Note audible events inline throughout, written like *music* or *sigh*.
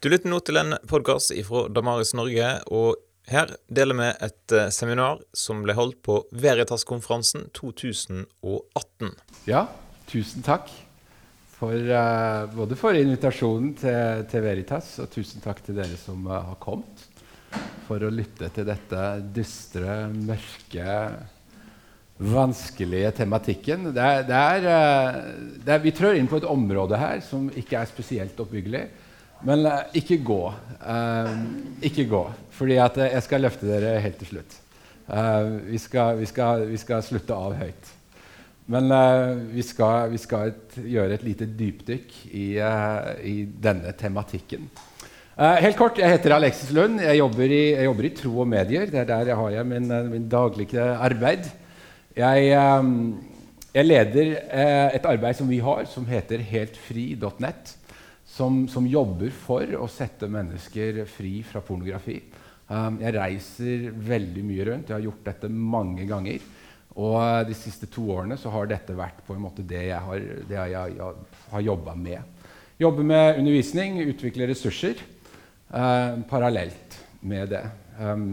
Du lytter nå til en podkast fra Damaris Norge, og her deler vi et eh, seminar som ble holdt på Veritas-konferansen 2018. Ja, tusen takk for, uh, både for invitasjonen til, til, Veritas, og tusen takk til dere som uh, har kommet for å lytte til dette dystre, mørke, vanskelige tematikken. Det er, det er, det er, vi trør inn på et område her som ikke er spesielt oppbyggelig. Men uh, ikke gå. Uh, ikke gå. Fordi at uh, jeg skal løfte dere helt til slutt. Vi skal, vi, skal, vi, skal, slutte av høyt. Men vi skal, vi, skal, et, gjøre et lite dypdykk i, i denne tematikken. helt kort, Jeg heter Alexis Lund. Jeg jobber, i, jeg jobber i, Tro og medier. Det er der jeg har jeg min, min daglige arbeid. Jeg, jeg leder et arbeid som vi har, som heter heltfri.net som, som, jobber for å sette mennesker fri fra pornografi. Um, jeg reiser veldig mye rundt. Jeg har gjort dette mange ganger. Og uh, de siste to årene så har dette vært på en måte det jeg har, det jeg, jeg, har jobba med. Jobbe med undervisning, utvikle ressurser uh, parallelt med det. Um,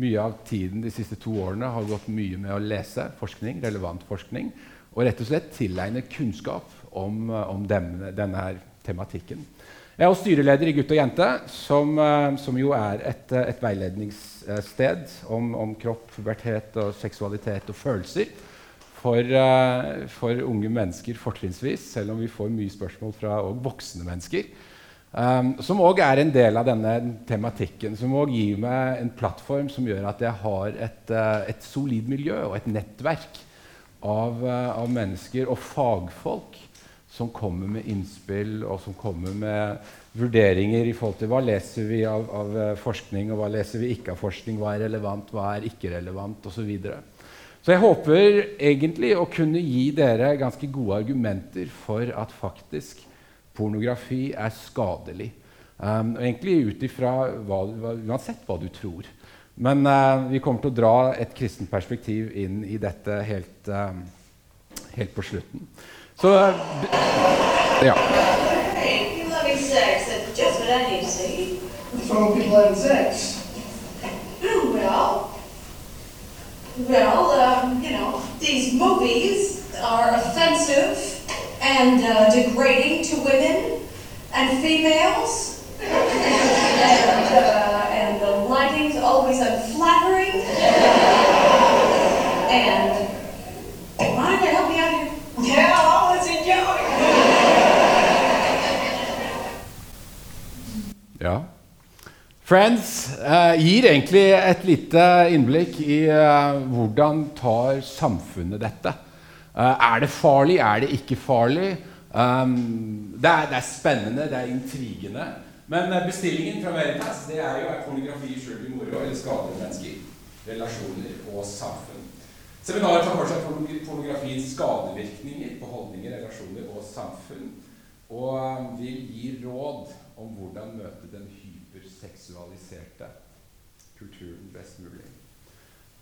mye av tiden de siste to årene har gått mye med å lese forskning, relevant forskning, og rett og slett tilegne kunnskap om, uh, om denne, denne tematikken. Jeg er også styreleder i Gutt og jente, som, eh, som jo er et, eh, et veiledningssted om, om, kropp, pubertet og seksualitet og følelser for, uh, for unge mennesker fortrinnsvis, selv om vi får mye spørsmål fra voksne mennesker. Um, som òg er en del av denne tematikken, som òg gir meg en plattform som gjør at jeg har et, et solid miljø og et nettverk av, av mennesker og fagfolk som kommer med innspill og som kommer med vurderinger i forhold til hva leser vi av, av eh, forskning, og hva leser vi ikke av forskning, hva er relevant, hva er ikke relevant, osv. Så, videre. så jeg håper egentlig å kunne gi dere ganske gode argumenter for at faktisk pornografi er skadelig. Um, egentlig ut ifra uansett hva du tror. Men uh, vi kommer til å dra et kristent perspektiv inn i dette helt, uh, helt på slutten. Så ja. Well, um, you know, these movies are offensive and uh, degrading to women and females. *laughs* and, uh, and the lighting's always unflattering. *laughs* and, Ja. Friends eh, gir egentlig et lite innblikk i eh, hvordan tar samfunnet dette. Eh, er det farlig? Er det ikke farlig? Um, det, er, det, er, spennende, det er intrigende. Men bestillingen fra Veritas det er jo er pornografi skjult i moro eller skader mennesker, relasjoner og samfunn. Seminaret tar for seg pornografiens skadevirkninger på holdninger, relasjoner og samfunn. Og vil gi råd om hvordan møte den hyperseksualiserte kulturen best mulig.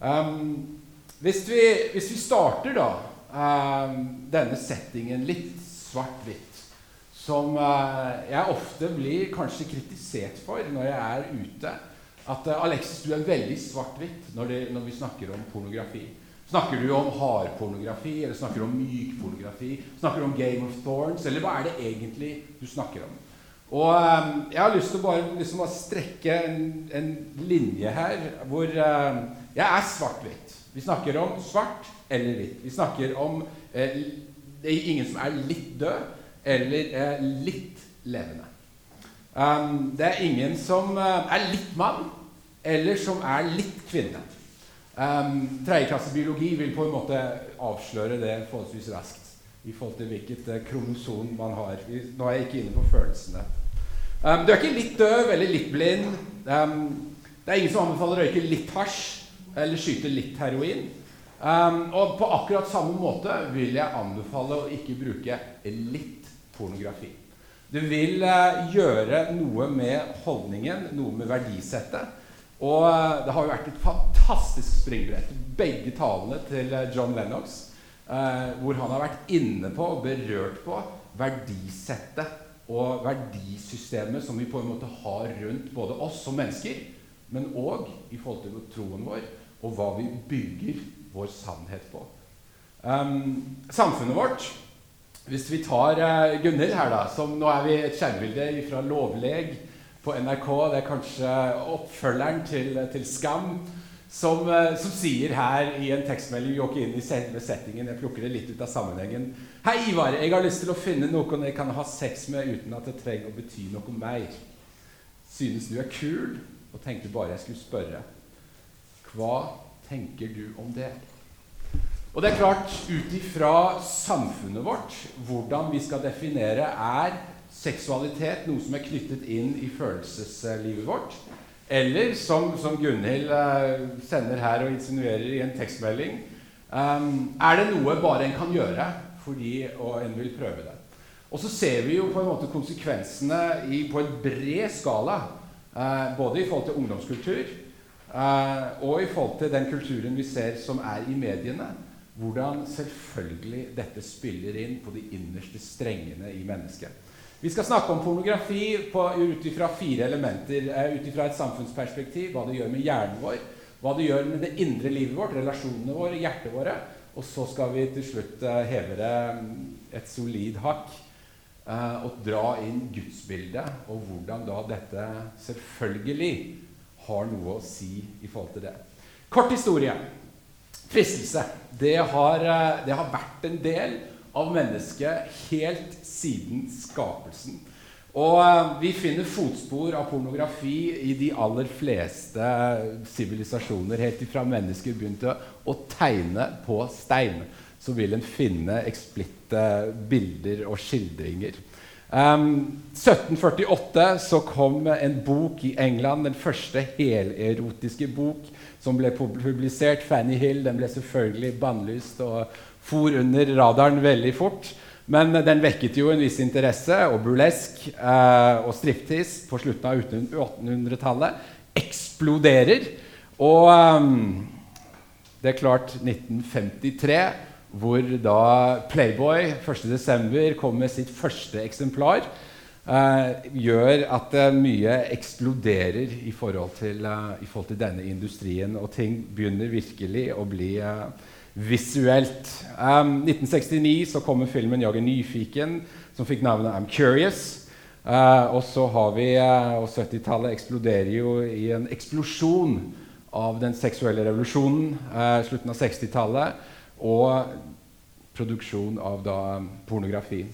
Um, hvis, vi, hvis, vi, starter da um, denne settingen litt svart-hvitt, som uh, jeg ofte blir kanskje kritisert for når jeg er ute At uh, Alexis, du er veldig svart-hvitt når, når, vi snakker om pornografi. Snakker du om hardpornografi, eller snakker du om myk pornografi? Snakker du om Game of Thorns, eller hva er det egentlig du snakker om? Og um, Jeg har lyst til å bare liksom, strekke en, en, linje her hvor um, jeg er svart-hvitt. Vi snakker om svart eller hvitt. Vi snakker om eh, ingen som er litt død eller eh, litt levende. Um, det er ingen som uh, er litt mann eller som er litt kvinne. Um, Tredjeklassebiologi vil på en måte avsløre det forholdsvis raskt i forhold til hvilket uh, kromosom man har. Nå er jeg ikke inne på følelsene. Um, du er ikke litt døv eller litt blind. Um, det er ingen som anbefaler å røyke litt hasj eller skyte litt heroin. Um, og på akkurat samme måte vil jeg anbefale å ikke bruke litt pornografi. Det vil uh, gjøre noe med holdningen, noe med verdisettet. Og uh, det har jo vært et fantastisk springbrett. Begge talene til uh, John Lennox, hvor han har vært inne på og berørt på verdisettet og verdisystemet som vi på en måte har rundt både oss som mennesker, men òg i forhold til troen vår, og hva vi bygger vår sannhet på. Um, samfunnet vårt Hvis vi tar uh, Gunhild her, da som Nå er vi et skjermbilde fra Lovleg på NRK. Det er kanskje oppfølgeren til, til Skam. Som, uh, som, sier her i en tekstmelding Vi går ikke inn i selve settingen. Jeg plukker det litt ut av sammenhengen. Hei, Ivar. Jeg har lyst til å finne noen jeg kan ha sex med uten at det trenger å bety noe om meg. Synes du er kul? Og tenkte bare jeg skulle spørre. Hva tenker du om det? Og det er klart, ut ifra samfunnet vårt, hvordan vi skal definere er seksualitet noe som er knyttet inn i følelseslivet vårt? Eller som, som Gunhild uh, sender her og insinuerer i en tekstmelding um, Er det noe bare en kan gjøre fordi og en vil prøve det? Og så ser vi jo på en måte konsekvensene i, på en bred skala. Eh, både i forhold til ungdomskultur eh, og i forhold til den kulturen vi ser som er i mediene hvordan selvfølgelig dette spiller inn på de innerste strengene i mennesket. Vi skal snakke om pornografi ut ifra fire elementer. Eh, ut ifra et samfunnsperspektiv, hva det gjør med hjernen vår, hva det gjør med det indre livet vårt, relasjonene våre, hjertet våre. Og så skal vi til slutt uh, heve det mm, et solid hakk uh, og dra inn gudsbildet, og hvordan da dette selvfølgelig har noe å si i forhold til det. Kort historie. Fristelse. Det har, eh, det har, vært en del av mennesket helt siden skapelsen. Og eh, vi finner fotspor av pornografi i de aller fleste sivilisasjoner. Helt ifra mennesker begynte å tegne på stein, så vil en finne eksplitte bilder og skildringer. Um, 1748 så kom en bok i England, den første helerotiske bok som ble publisert. Fanny Hill den ble selvfølgelig bannlyst og for under radaren veldig fort. Men den vekket jo en viss interesse, og burlesk eh, og striptease på slutten av 1800-tallet eksploderer. Og um, det er klart 1953, hvor da Playboy 1.12. kom med sitt første eksemplar eh, gjør at eh, mye eksploderer i forhold, til, uh, i forhold, til, denne industrien, og ting begynner virkelig å bli visuelt. Um, 1969 så kommer filmen 'Jag er nyfiken', som fikk navnet 'I'm Curious'. og så har vi, og 70-tallet eksploderer jo i en eksplosjon av den seksuelle revolusjonen. slutten av 60-tallet. Og produksjon av da, pornografi.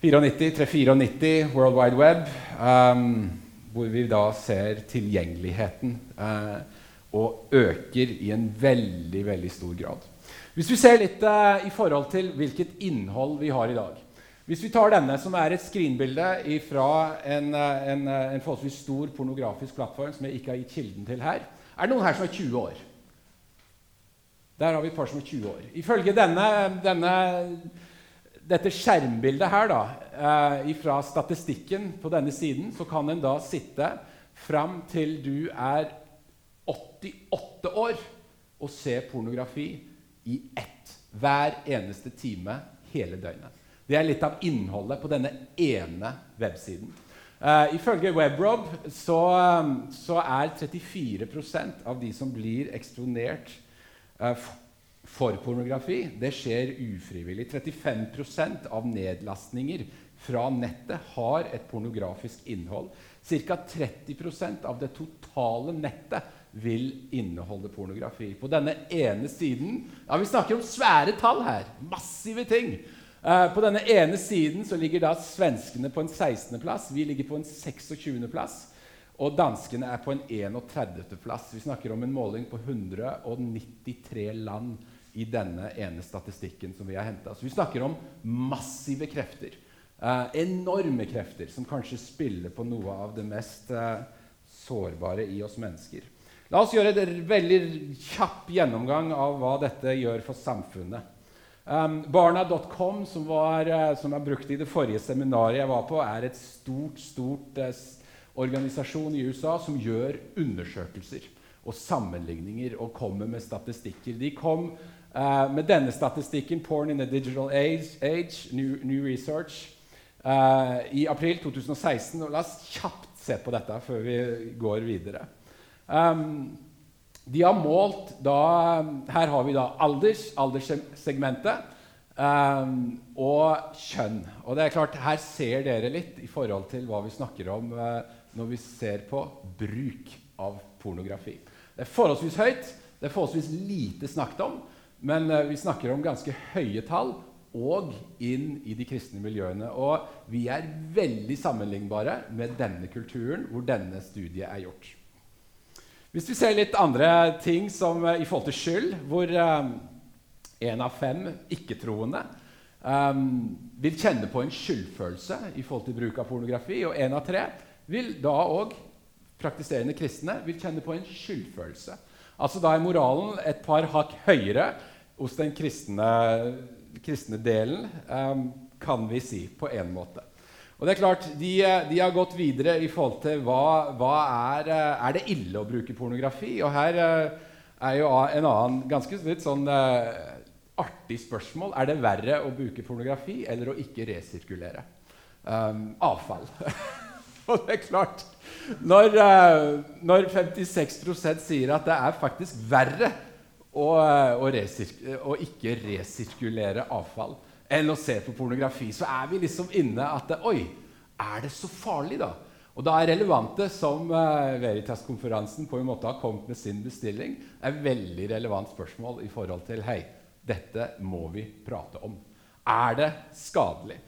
94, World Wide Web, um, hvor vi da ser tilgjengeligheten uh, og øker i en veldig, veldig stor grad. Hvis vi ser litt eh, i forhold til hvilket innhold vi har i dag Hvis vi tar denne, som er et skrinbilde fra en, uh, en, en forholdsvis stor pornografisk plattform som jeg ikke har gitt kilden til her Er det noen her som er 20 år? Der har vi et par som er 20 år. Ifølge denne, denne dette skjermbildet her, da, eh, fra statistikken på denne siden, så kan en da sitte fram til du er 88 år og se pornografi i ett hver eneste time hele døgnet. Det er litt av innholdet på denne ene websiden. Uh, ifølge Webrob så, så, er 34% av de som blir eksponert uh, for pornografi det skjer ufrivillig. 35% av nedlastninger fra nettet har et pornografisk innhold. Ca. 30% av det totale nettet vil inneholde pornografi. På denne ene siden ja, Vi snakker om svære tall her. Massive ting. Eh, på denne ene siden så ligger da svenskene på en 16.-plass. Vi ligger på en 26.-plass. Og danskene er på en 31.-plass. Vi snakker om en måling på 193 land i denne ene statistikken som vi har henta. Så vi snakker om massive krefter. Eh, enorme krefter som kanskje spiller på noe av det mest eh, sårbare i oss mennesker. La oss gjøre en veldig kjapp gjennomgang av hva dette gjør for samfunnet. Um, Barna.com, som, uh, som er brukt i det forrige seminaret jeg var på, er et stort, stort eh, organisasjon i USA som gjør undersøkelser og sammenligninger og kommer med statistikker. De kom Uh, med denne statistikken, 'Porn in the Digital Age', age new, new, Research, uh, i april 2016. Og la oss kjapt se på dette før vi går videre. Um, de har målt da, Her har vi da alders, alderssegmentet um, og kjønn. Og det er klart, Her ser dere litt i forhold til hva vi snakker om uh, når vi ser på bruk av pornografi. Det er forholdsvis høyt, det er forholdsvis lite snakket om, men uh, vi snakker om ganske høye tall og inn i de kristne miljøene. Og vi er veldig sammenlignbare med denne kulturen hvor denne studiet er gjort. Hvis vi ser litt andre ting som uh, i forhold til skyld, hvor én um, av fem ikke-troende um, vil kjenne på en skyldfølelse i forhold til bruk av pornografi, og én av tre vil da òg praktiserende kristne vil kjenne på en skyldfølelse. Altså Da er moralen et par hakk høyere hos den kristne, kristne delen, um, kan vi si, på én måte. Og det er klart, de, de, har gått videre i forhold til hva, hva er, eh, er det ille å bruke pornografi. Og her eh, er jo en annen ganske litt sånn artig spørsmål. Er det verre å bruke pornografi eller å ikke resirkulere um, avfall? *laughs* og det er klart Når, når 56% sier at det er faktisk verre å, å, å ikke resirkulere avfall enn å se på pornografi, så er vi liksom inne at Oi, er det så farlig, da? Og da er relevante, som uh, Veritas-konferansen på en måte har kommet med sin bestilling, er veldig relevant spørsmål i forhold til Hei, dette må vi prate om. Er det skadelig?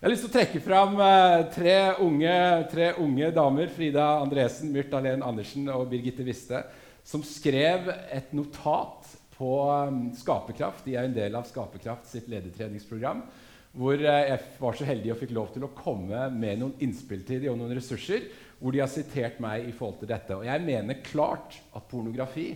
Jeg har lyst til å trekke fram uh, tre, unge, tre, unge, damer, Frida Andresen, Myrt Alén Andersen og Birgitte Wiste, som skrev et notat på um, Skaperkraft. De er en del av Skaperkraft sitt ledertreningsprogram. Hvor uh, jeg var så heldig og fikk lov til å komme med noen innspill til dem og noen ressurser hvor de har sitert meg i forhold til dette. Og jeg mener klart at pornografi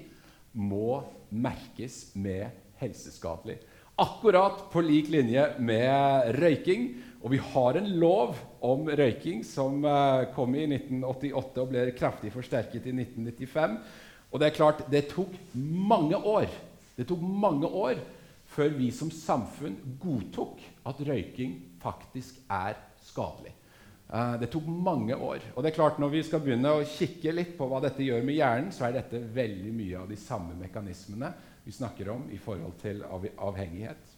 må merkes med helseskadelig. Akkurat på lik linje med røyking. Og vi har en lov om røyking som uh, kom i 1988 og ble kraftig forsterket i 1995. Og det er klart, det tok mange år det tok mange år før vi som samfunn godtok at røyking faktisk er skadelig. Uh, det tok mange år. Og det er klart Når vi skal begynne å kikke litt på hva dette gjør med hjernen, så er dette veldig mye av de samme mekanismene vi snakker om i forhold til av avhengighet.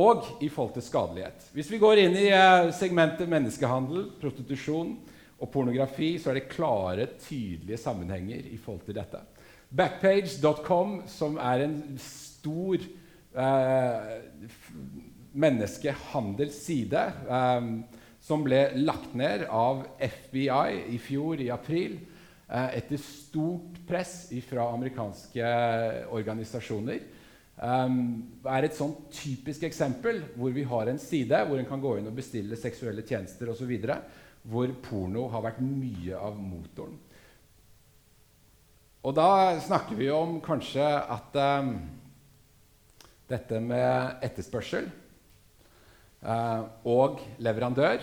Og i forhold til skadelighet. Hvis vi går inn i uh, segmentet menneskehandel, prostitusjon og pornografi, så er det klare, tydelige sammenhenger i forhold til dette. Backpage.com, som er en stor eh, menneskehandelsside, eh, som ble lagt ned av FBI i fjor, i april, eh, etter stort press fra amerikanske organisasjoner. Um, er et sånn typisk eksempel hvor vi har en side hvor en kan gå inn og bestille seksuelle tjenester osv. Hvor porno har vært mye av motoren. Og da snakker vi om kanskje at um, dette med etterspørsel uh, og leverandør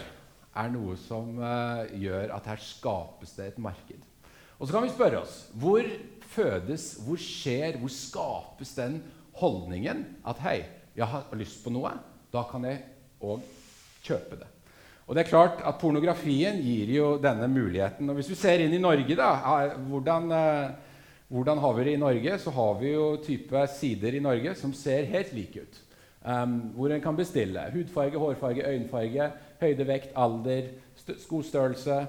er noe som uh, gjør at her skapes det et marked. Og så kan vi spørre oss hvor fødes, hvor skjer, hvor skapes den holdningen at hei, jeg har lyst på noe, da kan jeg òg kjøpe det. Og det er klart at Pornografien gir jo denne muligheten. Og Hvis vi ser inn i Norge, da, hvordan, uh, hvordan har vi det i Norge? Så har vi jo type sider i Norge som ser helt like ut. Um, hvor en kan bestille hudfarge, hårfarge, øyenfarge, høyde, vekt, alder, skostørrelse,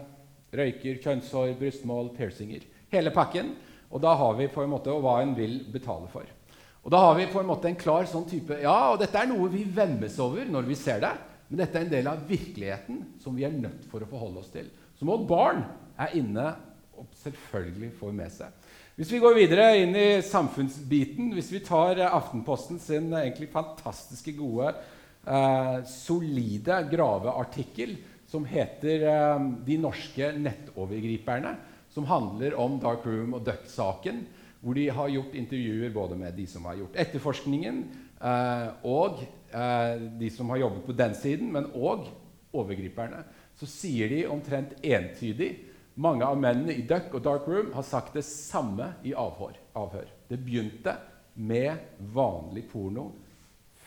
røyker, kjønnshår, brystmål, piercinger. Hele pakken. Og da har vi på en måte hva en vil betale for. Og da har vi på en måte en klar sånn type Ja, og dette er noe vi vemmes over når vi ser det, men dette er en del av virkeligheten som vi er nødt for å forholde oss til. Som også barn er inne og selvfølgelig får med seg. Hvis vi går videre inn i samfunnsbiten, hvis vi tar eh, Aftenposten sin eh, egentlig fantastiske gode, eh, solide graveartikkel som heter eh, 'De norske nettovergriperne', som handler om Dark Room og Duck-saken, hvor de har gjort intervjuer både med de som har gjort etterforskningen, eh, og eh, de som har jobbet på den siden, men òg overgriperne, så sier de omtrent entydig mange av mennene i Duck og Dark Room har sagt det samme i avhør. avhør. Det begynte med vanlig porno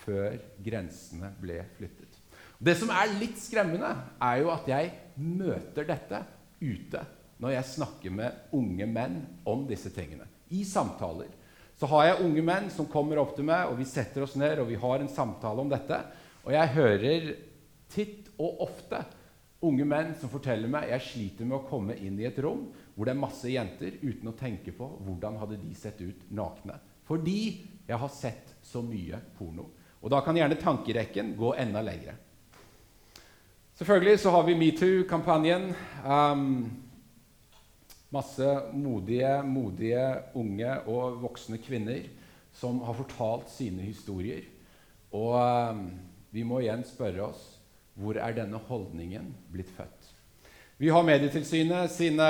før grensene ble flyttet. Det som er litt skremmende, er jo at jeg møter dette ute når jeg snakker med unge menn om disse tingene. I samtaler. Så har jeg unge menn som kommer opp til meg, og vi setter oss ned og vi har en samtale om dette. Og jeg hører titt og ofte unge menn som forteller meg jeg sliter med å komme inn i et rom hvor det er masse jenter, uten å tenke på hvordan hadde de sett ut nakne. Fordi jeg har sett så mye porno. Og da kan gjerne tankerekken gå enda lengre. Selvfølgelig så har vi metoo-kampanjen. Um, masse modige, modige unge og voksne kvinner som har fortalt sine historier. Og um, vi må igjen spørre oss hvor er denne holdningen blitt født? Vi har Medietilsynet sine,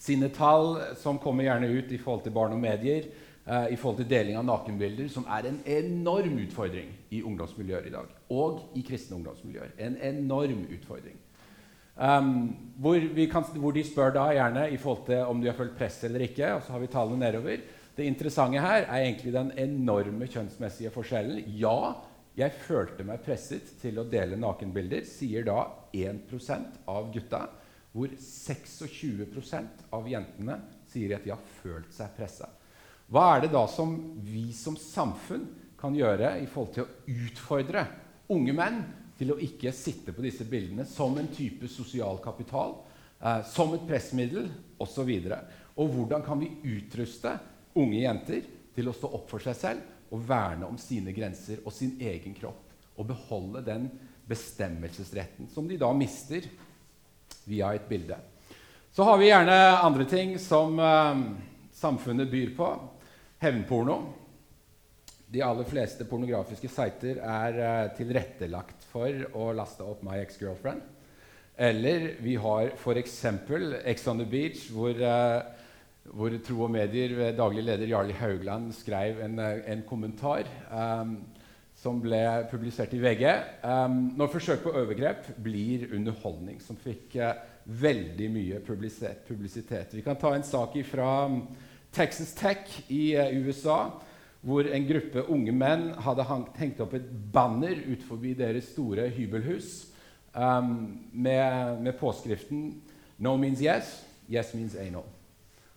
sine, tall som kommer gjerne ut i forhold til barn og medier, eh, i forhold til deling av nakenbilder, som er en enorm utfordring i ungdomsmiljøer i dag. Og i kristne ungdomsmiljøer. En enorm utfordring. Um, hvor, kan, hvor, de spør da gjerne i forhold til om de har følt press eller ikke. Og så har vi tallene nedover. Det interessante her er egentlig den enorme kjønnsmessige forskjellen. Ja, jeg følte meg presset til å dele nakenbilder, sier da 1% av gutta. Hvor 26% av jentene sier at de har følt seg pressa. Hva er det da som vi som samfunn kan gjøre i forhold til å utfordre unge menn til å ikke sitte på disse bildene som en type sosial kapital, eh, som et pressmiddel osv.? Og, og hvordan kan vi utruste unge jenter til å stå opp for seg selv og verne om sine grenser og sin egen kropp. Og beholde den bestemmelsesretten som de da mister via et bilde. Så har vi gjerne andre ting som eh, samfunnet byr på. Hevnporno. De aller fleste pornografiske sider er eh, tilrettelagt for å laste opp My Ex-Girlfriend. Eller vi har f.eks. Ex on the Beach, hvor uh, hvor Tro og Medier ved daglig leder Jarli Haugland skrev en, eh, en kommentar um, som ble publisert i VG. Um, når forsøk på overgrep blir underholdning, som fikk uh, veldig mye publisitet. Vi kan ta en sak fra um, Texas Tech i uh, USA, hvor en gruppe unge menn hadde hengt opp et banner ut forbi deres store hybelhus um, med, med påskriften 'No means yes, yes means anal'.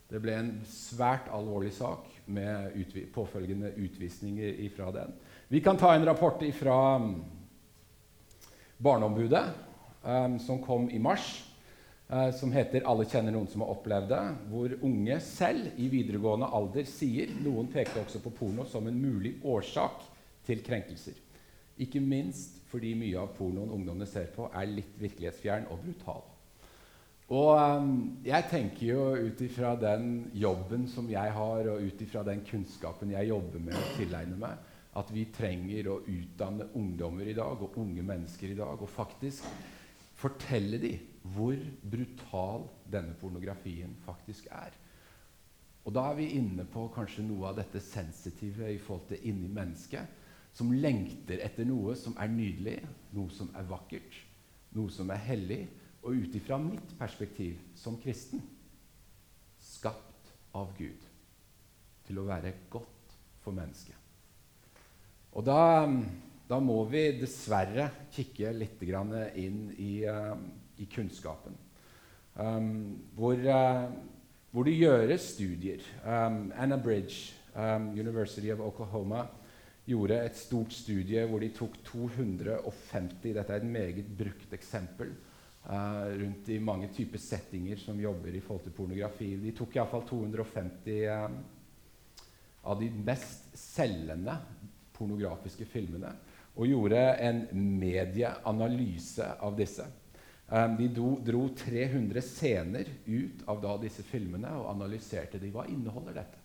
Det ble en svært alvorlig sak med utvi påfølgende utvisninger fra den. Vi kan ta en rapport fra um, Barneombudet, um, som kom i mars, uh, som heter 'Alle kjenner noen som har opplevd det', hvor unge selv i videregående alder sier Noen pekte også på porno som en mulig årsak til krenkelser. Ikke minst fordi mye av pornoen ungdommene ser på, er litt virkelighetsfjern og brutal. Og um, jeg tenker jo ut ifra den jobben som jeg har, og ut ifra den kunnskapen jeg jobber med å tilegne meg, at vi trenger å utdanne ungdommer i dag, og unge mennesker i dag, og faktisk fortelle dem hvor brutal denne pornografien faktisk er. Og da er vi inne på kanskje noe av dette sensitive i forhold til inni mennesket, som lengter etter noe som er nydelig, noe som er vakkert, noe som er hellig, og ut ifra mitt perspektiv som kristen skapt av Gud til å være godt for mennesket. Og da, da må vi dessverre kikke litt inn i, uh, i kunnskapen. Um, hvor, uh, hvor, det gjøres studier. Um, Anna Bridge, um, University of Oklahoma, gjorde et stort studie hvor de tok 250 Dette er et meget brukt eksempel Uh, rundt i mange typer settinger som jobber i forhold til pornografi. De tok iallfall 250 um, av de mest selgende pornografiske filmene og gjorde en medieanalyse av disse. Um, de dro 300 scener ut av disse filmene og analyserte de. Hva inneholder dette?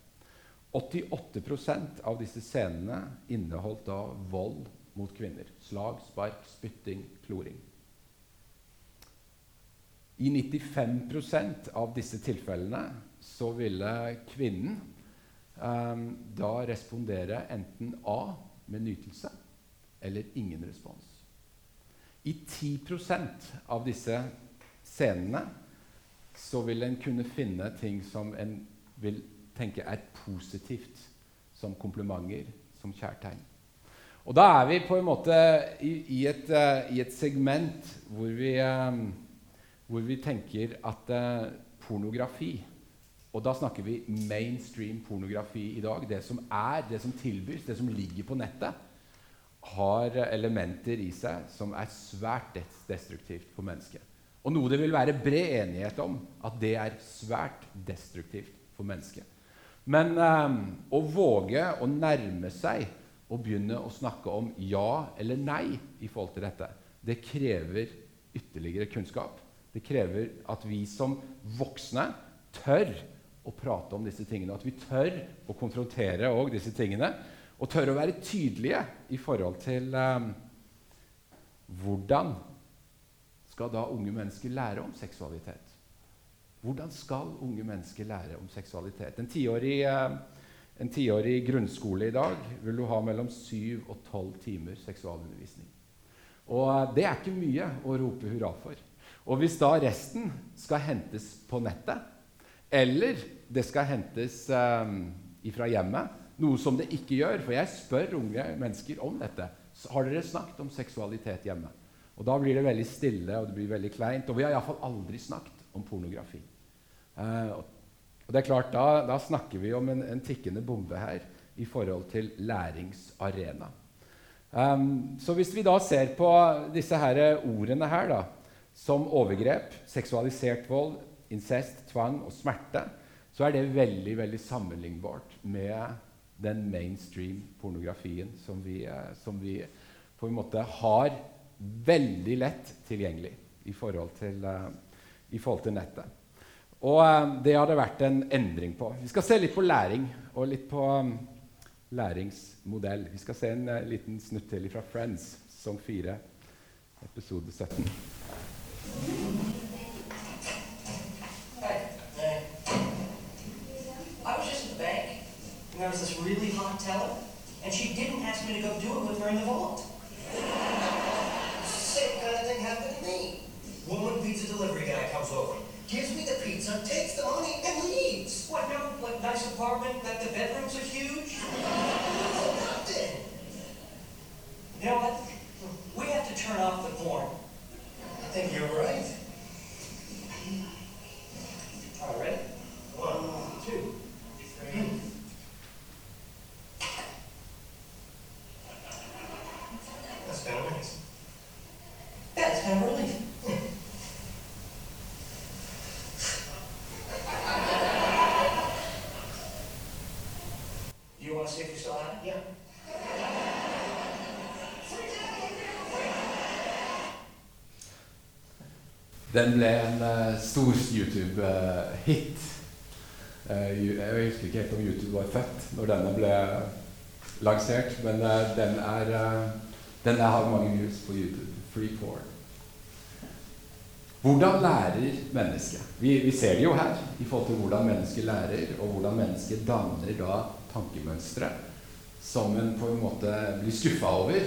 88% av disse scenene inneholdt da vold mot kvinner. Slag, spark, spytting, kloring. I 95% av disse tilfellene så ville kvinnen um, da respondere enten A med nytelse eller ingen respons. I 10% av disse scenene så vil en kunne finne ting som en vil tenke er positivt, som komplimenter, som kjærtegn. Og da er vi på en måte i, i, et, uh, i et, segment hvor vi, uh, hvor vi tenker at uh, pornografi Og da snakker vi mainstream pornografi i dag. Det som er, det som tilbys, det som ligger på nettet, har elementer i seg som er svært destruktivt for mennesket. Og noe det vil være bred enighet om at det er svært destruktivt for mennesket. Men um, å våge å nærme seg og begynne å snakke om ja eller nei i forhold til dette, det krever ytterligere kunnskap. Det krever at vi som voksne tør å prate om disse tingene. At vi tør å konfrontere disse tingene. Og tør å være tydelige i forhold til eh, hvordan skal da unge mennesker lære om seksualitet? Hvordan skal unge mennesker lære om seksualitet? En tiårig uh, en tiårig grunnskole i dag vil du ha mellom syv og 12 timer seksualundervisning. Og eh, det er ikke mye å rope hurra for. Og hvis da resten skal hentes på nettet, eller det skal hentes um, ifra hjemmet, noe som det ikke gjør For jeg spør unge mennesker om dette. Har dere snakket om seksualitet hjemme? Og Da blir det veldig stille og det blir veldig kleint. Og vi har iallfall aldri snakket om pornografi. Uh, og det er klart, Da, da snakker vi om en, en, tikkende bombe her i forhold til læringsarena. Um, så hvis vi da ser på disse her ordene her, da, som overgrep, seksualisert vold, incest, tvang og smerte, så er det veldig veldig sammenlignbart med den mainstream pornografien som vi, eh, som vi på en måte har veldig lett tilgjengelig i forhold til, uh, i forhold til nettet. Og eh, det har det vært en endring på. Vi skal se litt på læring og litt på læringsmodell. Vi skal se en liten snutt til fra Friends, Song 4, episode 17. There was this really hot teller, and she didn't ask me to go do it with her in the vault. Same kind of thing happened to me. Woman pizza delivery guy comes over gives me the pizza, takes the money, and leaves. What, no, like nice apartment, that the bedrooms are huge? Nothing. You know what? We have to turn off the porn. I think you're right. All right, Den ble en uh, stor YouTube-hit. Uh, jeg husker ikke helt om YouTube var født når denne ble lansert, men uh, den, er, den har mange views på YouTube. Free porn. Hvordan lærer mennesket? Vi, vi, ser det jo her i forhold til hvordan mennesket lærer, og hvordan mennesket danner da tankemønstre som en på en måte blir skuffa over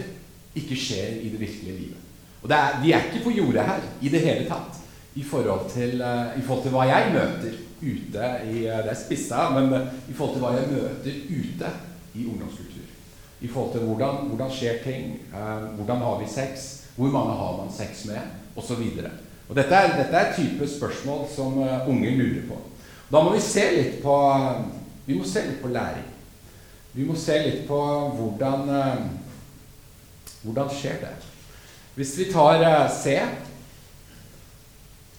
ikke skjer i det virkelige livet. Og er, de er ikke på jordet her i det hele tatt i forhold til, uh, i forhold til hva jeg møter ute i uh, Det er spissa, men uh, i forhold til hva jeg møter ute i ungdomskultur. I forhold til hvordan, hvordan skjer ting, hvordan har vi sex, hvor mange har man sex med, osv. Dette er, dette er type spørsmål som unge lurer på. Da må vi se litt på, vi må se litt på læring. Vi må se litt på hvordan, hvordan skjer det. Hvis vi tar C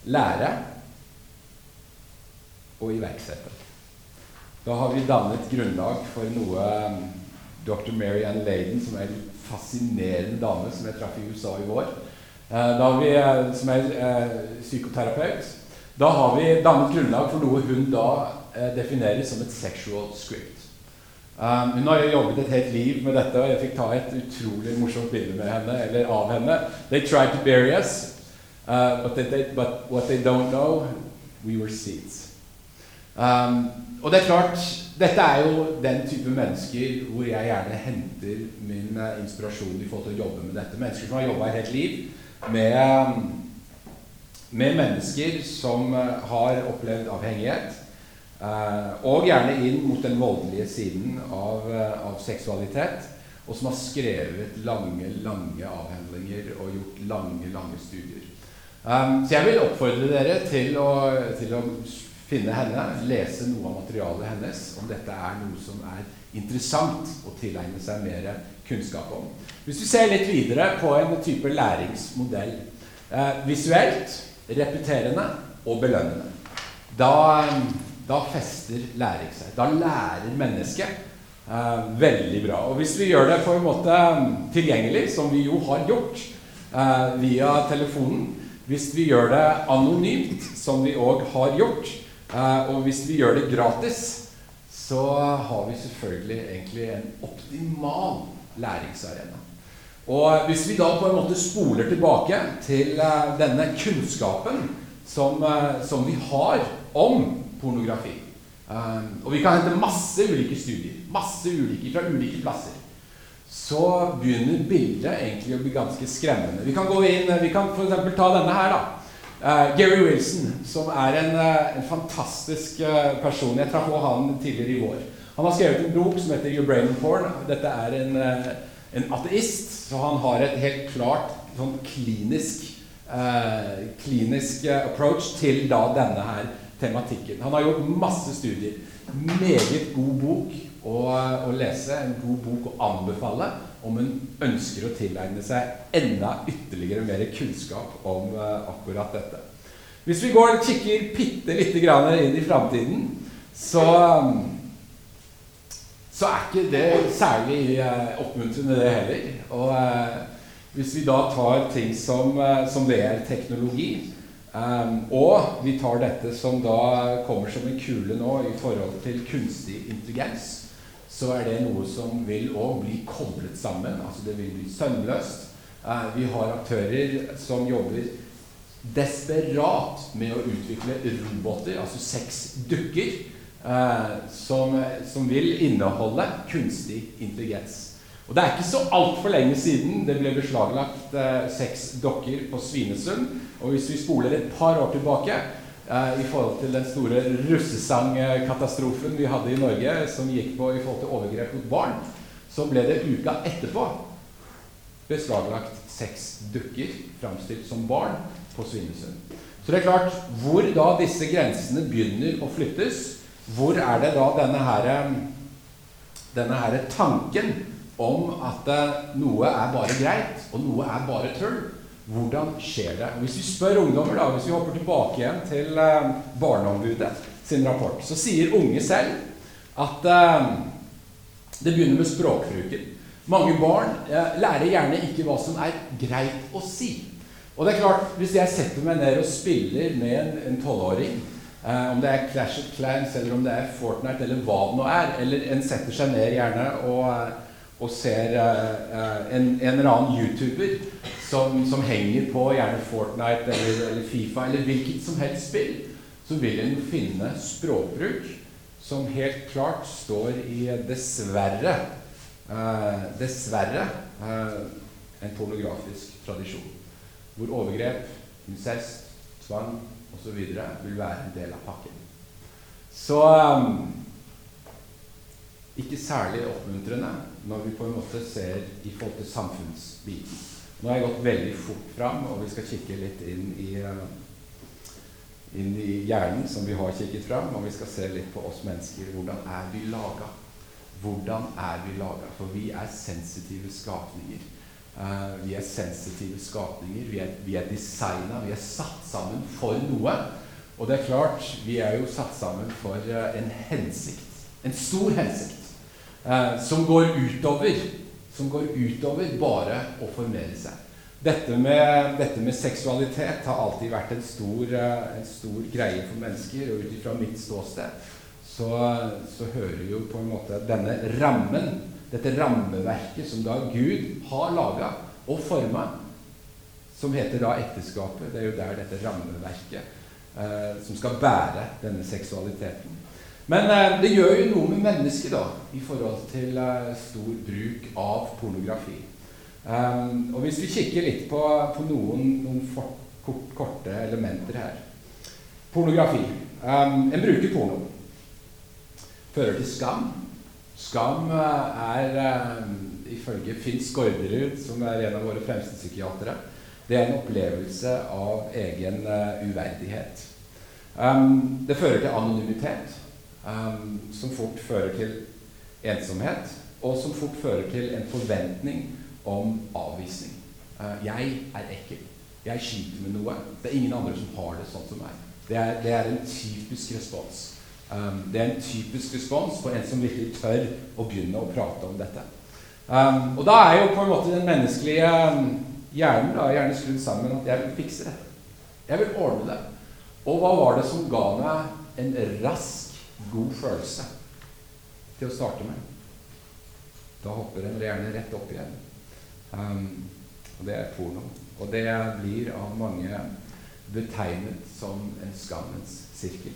lære og iverksette. Da har vi dannet grunnlag for noe um, dr. Mary Ann Laden, som er en fascinerende dame som jeg traff i USA i vår, eh, vi, eh, som er eh, psykoterapeut. Da har vi dannet grunnlag for noe hun da definerer som et sexual script. Um, hun har jobbet et helt liv med dette, og jeg fikk ta et utrolig morsomt bilde med henne, eller av henne. They tried to bury us. Uh, but, they, but, what they don't know we were seeds. Um, og det er klart, dette er jo den type mennesker hvor jeg gjerne henter min uh, inspirasjon i forhold til å jobbe med dette. Mennesker som har jobba et helt liv med, um, med mennesker som uh, har opplevd avhengighet. Uh, og gjerne inn mot den voldelige siden av, av seksualitet. og som har skrevet lange, lange avhandlinger og gjort lange, lange studier. Um, så jeg vil oppfordre dere til å, til å, finne henne, lese noe av materialet hennes, om dette er noe som er interessant å tilegne seg mer kunnskap om. Hvis vi ser litt videre på en type læringsmodell eh, visuelt, repeterende og belønnende, da, da fester læring seg. Da lærer mennesket Eh, veldig bra. Og hvis vi gjør det på en måte mm, tilgjengelig, som vi jo har gjort eh, via telefonen, hvis vi gjør det anonymt, som vi òg har gjort, eh, og hvis vi gjør det gratis, så har vi selvfølgelig egentlig en optimal læringsarena. Og hvis vi da på en måte spoler tilbake til uh, denne kunnskapen som, uh, som vi har om pornografi Um, og vi kan hente masse ulike studier, masse ulike fra ulike plasser. Så begynner bildet egentlig å bli ganske skremmende. Vi kan gå inn, vi kan f.eks. ta denne her, da. Uh, Gary Wilson, som er en, uh, en fantastisk uh, person. Jeg traff han tidligere i vår. Han har skrevet en bok som heter Your Brain Porn. Dette er en, en ateist, så han har et helt klart sånn klinisk, klinisk approach til da denne her tematikken. Han har gjort masse studier. Meget god bok å, å, lese. En god bok å anbefale om hun ønsker å tilegne seg enda ytterligere mer kunnskap om uh, akkurat dette. Hvis vi går og kikker bitte lite grann inn i framtiden, så, så er ikke det særlig uh, oppmuntrende, det heller. Og uh, hvis vi da tar ting som, som VR-teknologi, Um, og vi tar dette som da kommer som en kule nå i forhold til kunstig intelligens. Så er det noe som vil òg bli koblet sammen. Altså det vil bli sømløst. Uh, vi har aktører som jobber desperat med å utvikle roboter, altså seks dukker, uh, som, som vil inneholde kunstig intelligens. Og Det er ikke så altfor lenge siden det ble beslaglagt eh, seks dokker på Svinesund. Og hvis vi spoler et par år tilbake eh, i forhold til den store russesangkatastrofen vi hadde i Norge, som gikk på i forhold til overgrep mot barn, så ble det uka etterpå beslaglagt seks dukker framstilt som barn på Svinesund. Så det er klart, hvor da disse grensene begynner å flyttes, hvor er det da denne her, denne her tanken om at eh, noe er bare greit, og noe er bare tull. Hvordan skjer det? Hvis vi spør ungdommer, da, hvis vi hopper tilbake igjen til uh, Barneombudet sin rapport, så sier unge selv at eh, det begynner med språkbruken. Mange barn eh, lærer gjerne ikke hva som er greit å si. Og det er klart, Hvis jeg setter meg ned og spiller med en tolvåring, om det er Clash of Clans eller om det er Fortnite eller hva det nå er, eller en setter seg ned gjerne og og ser uh, en, en, eller annen YouTuber som, som, henger på gjerne Fortnite eller, eller, Fifa eller hvilket som helst spill, så vil en finne språkbruk som helt klart står i dessverre eh, dessverre eh, en pornografisk tradisjon. Hvor overgrep, incest, tvang osv. vil være en del av pakken. Så um, ikke særlig oppmuntrende når vi på en måte ser i forhold til samfunnsbiten. Nå har jeg gått veldig fort fram, og vi skal kikke litt inn i, uh, inn i hjernen, som vi har kikket fram, og vi skal se litt på oss mennesker. Hvordan er vi laga? Hvordan er vi laga? For vi er sensitive skapninger. Uh, vi er sensitive skapninger. Vi er, vi er designa, vi er satt sammen for noe. Og det er klart, vi er jo satt sammen for uh, en hensikt. En stor hensikt Uh, som går utover som går utover bare å formere seg. Dette med, dette med seksualitet har alltid vært en stor, eh, en stor greie for mennesker. Og ut ifra mitt ståsted så, så hører jo på en måte denne rammen, dette rammeverket som da Gud har laga og forma, som heter da ekteskapet. Det er jo der dette rammeverket eh, som skal bære denne seksualiteten. Men eh, det gjør jo noe med mennesket da, i forhold til eh, stor bruk av pornografi. Um, og hvis vi kikker litt på, på noen, noen for, kort, korte elementer her Pornografi. Um, en bruker porno. Fører til skam. Skam er um, ifølge Finn Skårderud, som er en av våre fremste psykiatere, det er en opplevelse av egen uh, uverdighet. Det fører til anonymitet, um, som fort fører til ensomhet, og som fort fører til en forventning om avvisning. Uh, jeg er ekkel. Jeg sliter med noe. Det er ingen andre som har det sånn som meg. Det er, det er en typisk respons. Um, det er en typisk respons på en som virkelig tør å begynne å prate om dette. Um, og da er jo på en måte den menneskelige hjernen da, gjerne skrudd sammen at jeg vil fikse det. Jeg vil ordne det. Og hva var det som ga meg en rask, god følelse til å starte med? Da hopper en gjerne rett opp igjen. Um, og det er porno. Og det blir av mange betegnet som en skammens sirkel.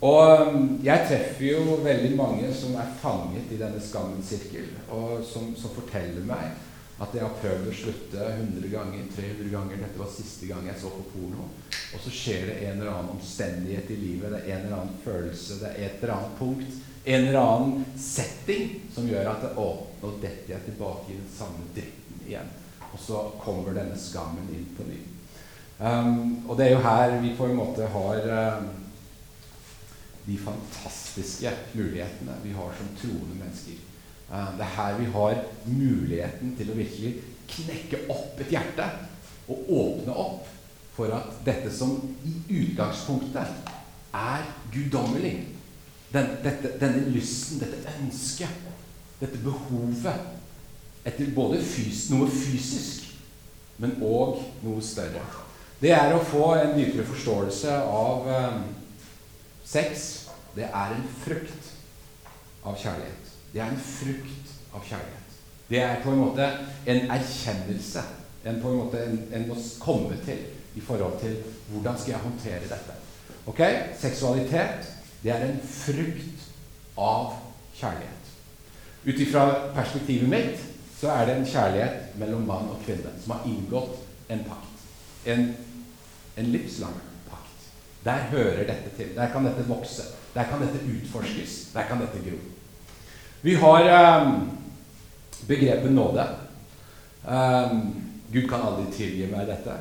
Og um, jeg treffer jo veldig mange som er fanget i denne skammens sirkel, og som, som, forteller meg at jeg har prøvd å slutte 100 ganger, 300 ganger. Dette var siste gang jeg så på porno. Og så skjer det en eller annen omstendighet i livet, det er en eller annen følelse, det er et eller annet punkt, en eller annen setting som gjør at det, Å, nå detter jeg tilbake i den samme dritten igjen. Og så kommer denne skammen inn på ny. Um, og det er jo her vi på en måte har um, de fantastiske mulighetene vi har som troende mennesker. Uh, det er her vi har muligheten til å virkelig knekke opp et hjerte og åpne opp for at dette som i utgangspunktet er guddommelig, den, dette, denne lysten, dette ønsket, dette behovet etter både fys noe fysisk, men òg noe større. Det er å få en dypere forståelse av eh, sex. Det er en frukt av kjærlighet. Det er en frukt av kjærlighet. Det er på en måte en erkjennelse en på en måte en, en må komme til i forhold til hvordan skal jeg håndtere dette. Ok? Seksualitet, det er en frukt av kjærlighet. Ut ifra perspektivet mitt så er det en kjærlighet mellom mann og kvinne som har inngått en pakt. En, en livslang pakt. Der hører dette til. Der kan dette vokse. Der kan dette utforskes. Der kan dette gro. Vi har um, begrepet nåde. Um, Gud kan aldri tilgi meg dette.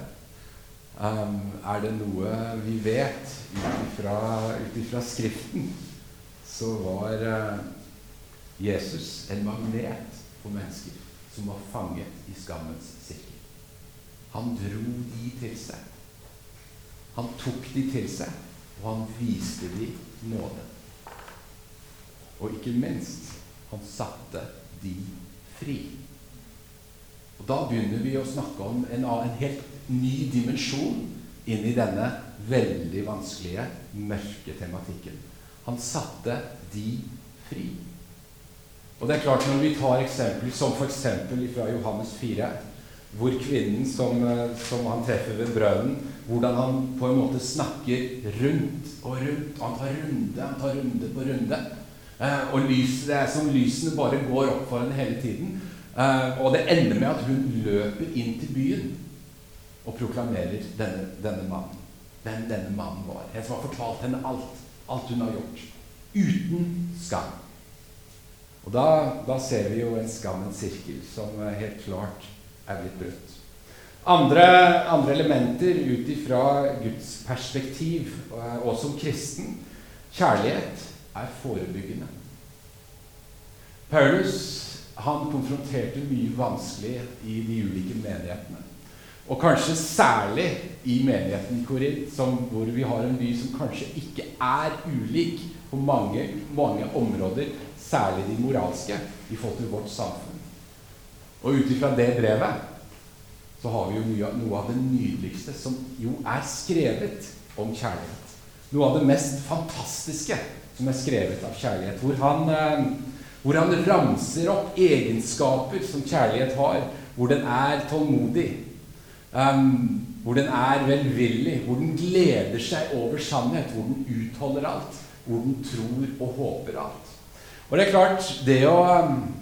Um, er det noe vi vet ut ifra Skriften, så var uh, Jesus en magnet for mennesker som var fanget i skammens sirkel. Han dro de til seg. Han tok de til seg, og han viste de nåde. Og ikke minst han satte de fri. Og Da begynner vi å snakke om en, en helt ny dimensjon inn i denne veldig vanskelige, mørke tematikken. Han satte de fri. Og det er klart Når vi tar eksempler som f.eks. fra Johannes 4, hvor kvinnen som, eh, som, han treffer ved brønnen, hvordan han på en måte snakker rundt og rundt. Og han tar runde, han tar runde på runde. Eh, og lyset, det er som lysene bare går opp for henne hele tiden. Eh, og det ender med at hun løper inn til byen og proklamerer denne, denne mannen. Hvem denne mannen var. En som har fortalt henne alt. Alt hun har gjort. Uten skam. Og da, da, ser vi jo en skammens sirkel som helt klart er blitt brutt. Andre, andre elementer ut ifra Guds perspektiv og som kristen kjærlighet er forebyggende. Paulus han konfronterte mye vanskelig i de ulike menighetene. Og kanskje særlig i menigheten Korint, hvor vi har en by som kanskje ikke er ulik på mange, mange områder særlig de moralske, i forhold til vårt samfunn. Og ut ifra det brevet så har vi jo noe av det nydeligste som jo er skrevet om kjærlighet. Noe av det mest fantastiske som er skrevet av kjærlighet. Hvor han, eh, hvor han ramser opp egenskaper som kjærlighet har. Hvor den er tålmodig. Um, hvor den er velvillig. Hvor den gleder seg over sannhet. Hvor den utholder alt. Hvor den tror og håper alt. Og det er klart, det å,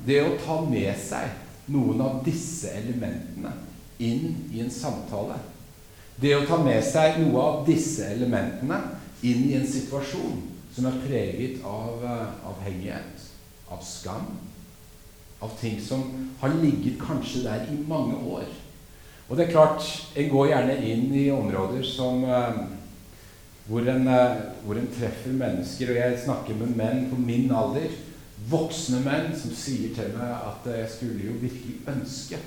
det å ta med seg noen av disse elementene inn i en samtale Det å ta med seg noe av disse elementene inn i en situasjon som er preget av uh, avhengighet, av skam, Av ting som har ligget kanskje der i mange år. Og det er klart, en går gjerne inn i områder som eh, hvor en, eh, hvor en treffer mennesker, og jeg snakker med menn på min alder, voksne menn, som sier til meg at jeg skulle jo virkelig ønske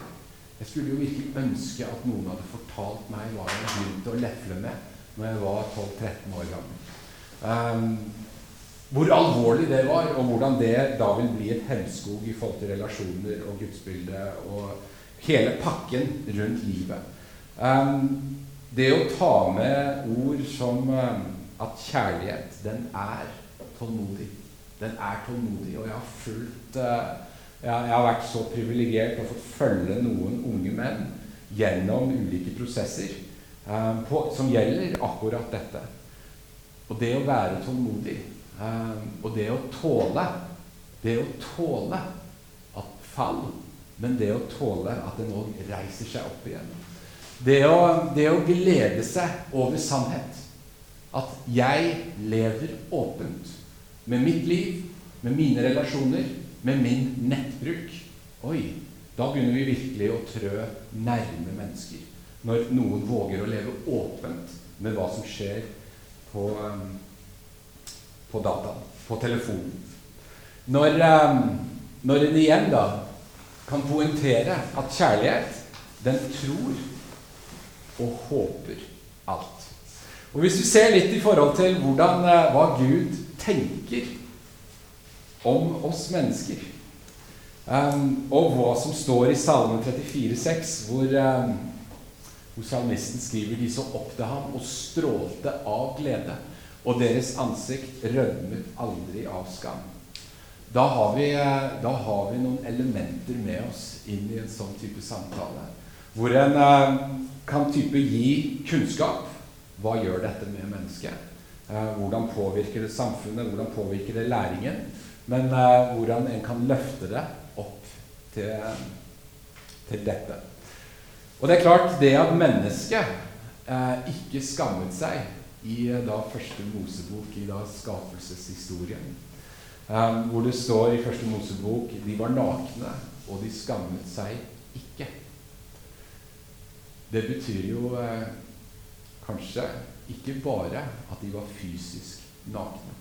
jeg skulle jo virkelig ønske at noen hadde fortalt meg hva jeg begynte å lefle med når jeg var 12-13 år gammel. Um, hvor alvorlig det var, og hvordan det da vil bli et hemskog i forhold til relasjoner og gudsbildet og hele pakken rundt livet. Um, det å ta med ord som um, at kjærlighet, den er tålmodig. Den er tålmodig, og jeg har fulgt uh, jeg, har vært så privilegert å få følge noen unge menn gjennom ulike prosesser på, som gjelder akkurat dette. Og det å være tålmodig, um, og det å tåle Det å tåle at fall, men det å tåle at en òg reiser seg opp igjen. Det å, det å glede seg over sannhet. At jeg lever åpent med mitt liv, med mine relasjoner, med min nettbruk Oi, da begynner vi virkelig å trø nærme mennesker. Når noen våger å leve åpent med hva som skjer på, um, på dataen, på telefonen. Når, um, når en igjen da kan poengtere at kjærlighet, den tror og håper alt. Og Hvis vi ser litt i forhold til hvordan, uh, hva Gud tenker om oss mennesker. Um, og hva som står i Salme 34,6, hvor, um, hvor salmisten skriver de så opp til ham og strålte av glede, og deres ansikt rødmet aldri av skam. Da har, vi, uh, da har vi noen elementer med oss inn i en sånn type samtale. Hvor en uh, kan type gi kunnskap. Hva gjør dette med mennesket? Uh, hvordan påvirker det samfunnet? Hvordan påvirker det læringen? Men hvordan en kan løfte det opp til, til, dette. Og det er klart, det at mennesket eh, ikke skammet seg i uh, da første Mosebok, i da skapelseshistorien, eh, hvor det står i første Mosebok de var nakne, og de skammet seg ikke. Det betyr jo kanskje ikke bare at de var fysisk nakne,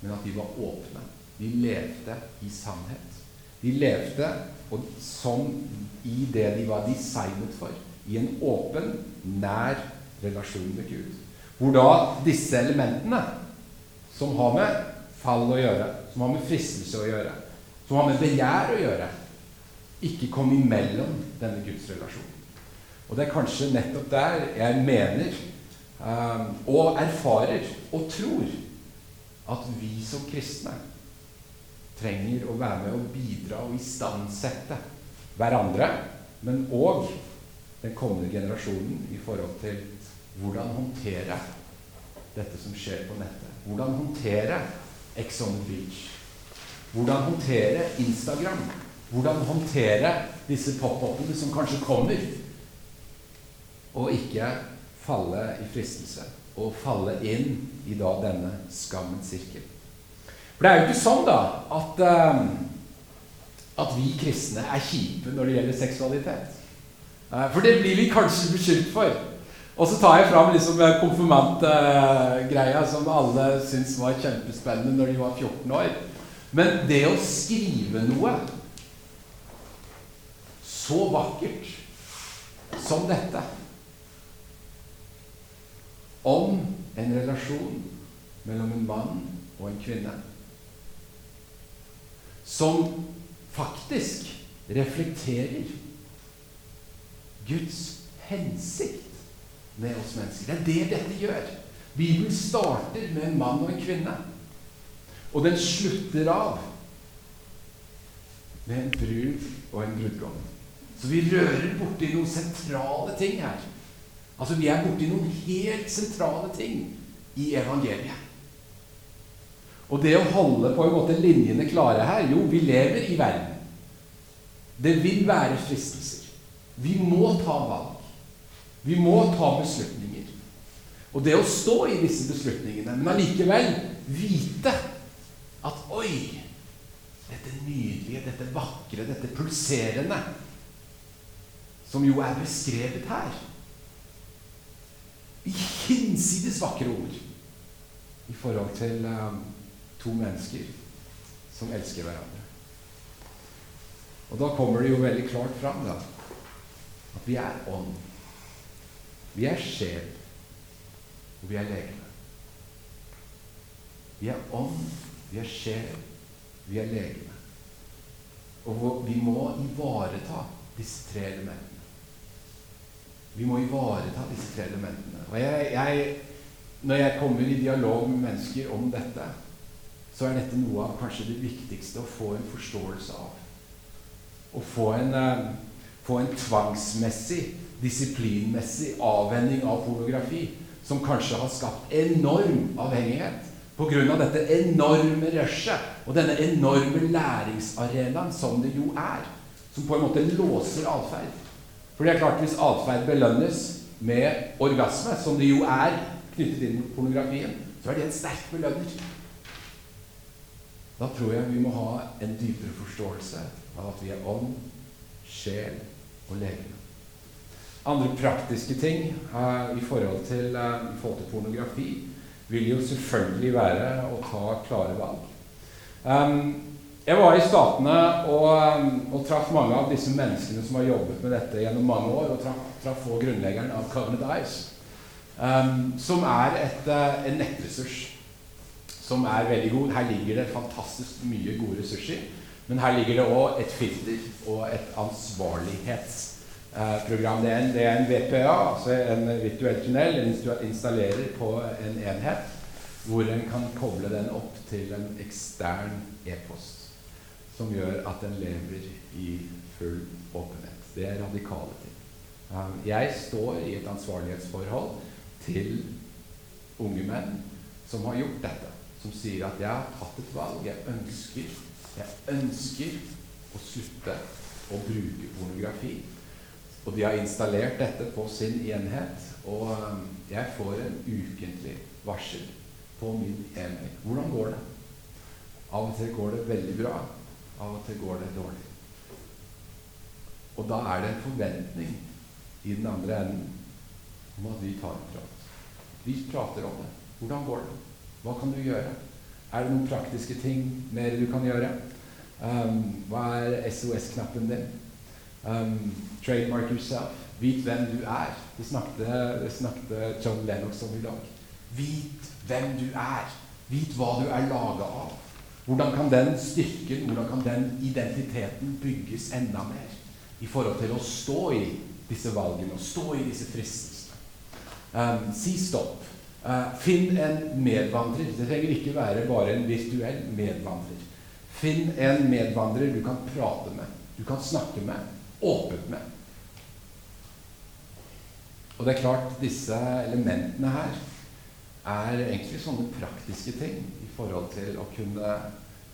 men at de var åpne. De levde i sannhet. De levde og, som i det de var designet for. I en åpen, nær relasjon med Gud. Hvor da disse elementene, som har med fall å gjøre, som har med fristelse å gjøre, som har med begjær å gjøre, ikke kom imellom denne Guds relasjon. Og det er kanskje nettopp der jeg mener um, og erfarer og tror at vi som kristne trenger å være med og bidra og istandsette hverandre, men òg den kommende generasjonen i forhold til hvordan håndtere dette som skjer på nettet. Hvordan håndtere Ex on Beach. Hvordan håndtere Instagram. Hvordan håndtere disse pop-upene som kanskje kommer. Og ikke falle i fristelse. Og falle inn i da denne skammens sirkel. For det er jo ikke sånn da at, uh, at vi kristne er kjipe når det gjelder seksualitet. Uh, for det blir vi kanskje beskyldt for. Og så tar jeg fram liksom konfirmantgreia uh, som alle syntes var kjempespennende når de var 14 år. Men det å skrive noe så vakkert som dette om en relasjon mellom en mann og en kvinne som faktisk reflekterer Guds hensikt med oss mennesker. Det er det dette gjør. Bibelen starter med en mann og en kvinne. Og den slutter av med en brud og en brudgom. Så vi rører borti noen sentrale ting her. Altså Vi er borti noen helt sentrale ting i evangeliet. Og det å holde på en måte linjene klare her Jo, vi lever i verden. Det vil være fristelser. Vi må ta valg. Vi må ta beslutninger. Og det å stå i disse beslutningene, men allikevel vite at Oi, dette nydelige, dette vakre, dette pulserende, som jo er beskrevet her. I hinsides vakre ord i forhold til um, to mennesker som elsker hverandre. Og da kommer det jo veldig klart fram da, at vi er ånd. Vi er sjel, og vi er legeme. Vi er ånd, vi er sjel, vi er legeme. Og vi må ivareta disse tre elementene. Vi må ivareta disse tre elementene. Og jeg, jeg, når jeg kommer i dialog med mennesker om dette, så er dette noe av kanskje det viktigste å få en forståelse av. Å få en, uh, få en tvangsmessig, disiplinmessig avvenning av pornografi som kanskje har skapt enorm avhengighet pga. dette enorme rushet og denne enorme læringsarenaen som det jo er, som på en måte låser atferd. For det er klart, hvis atferd belønnes med orgasme, som det jo er knyttet inn mot pornografien, så er det en sterk belønner. Da tror jeg vi må ha en dypere forståelse av at vi er ånd, sjel og legeme. Andre praktiske ting uh, i, forhold til, uh, i, forhold til, pornografi vil jo selvfølgelig være å ta klare valg. Um, jeg var i Statene og, um, og, traff mange av disse menneskene som har jobbet med dette gjennom mange år, og traff, traff også grunnleggeren av Covenant Eyes, um, som er et, uh, en nettressurs som er veldig god. Her ligger det fantastisk mye gode ressurser. Men her ligger det òg et filter og et ansvarlighetsprogram. Det, er en VPA, altså en virtuell tunnel, en installerer på en enhet hvor en kan koble den opp til en ekstern e-post som gjør at den lever i full åpenhet. Det er radikale ting. Um, jeg står i et ansvarlighetsforhold til unge menn som har gjort dette som sier at 'jeg har tatt et valg. Jeg ønsker, jeg ønsker å slutte å bruke pornografi'. Og de har installert dette på sin enhet. Og um, jeg får en ukentlig varsel på min e-mail. Hvordan går det? Av og til går det veldig bra. Av og til går det dårlig. Og da er det en forventning i den andre enden om at vi tar en prat. Vi prater om det. Hvordan går det? Hva kan du gjøre? Er det noen praktiske ting mer du kan gjøre? Um, hva er SOS-knappen din? Um, trademark yourself. Vit hvem du er. Det snakket, snakket John Lennox om i dag. Vit hvem du er. Vit hva du er laga av. Hvordan kan den styrken, hvordan kan den identiteten bygges enda mer i forhold til å stå i disse valgene og stå i disse fristelsene? Um, si stopp. Uh, finn en medvandrer. Det trenger ikke være bare en virtuell medvandrer. Finn en medvandrer du kan prate med, du kan snakke med, åpent med. Og det er klart, disse elementene her er egentlig sånne praktiske ting i forhold til å kunne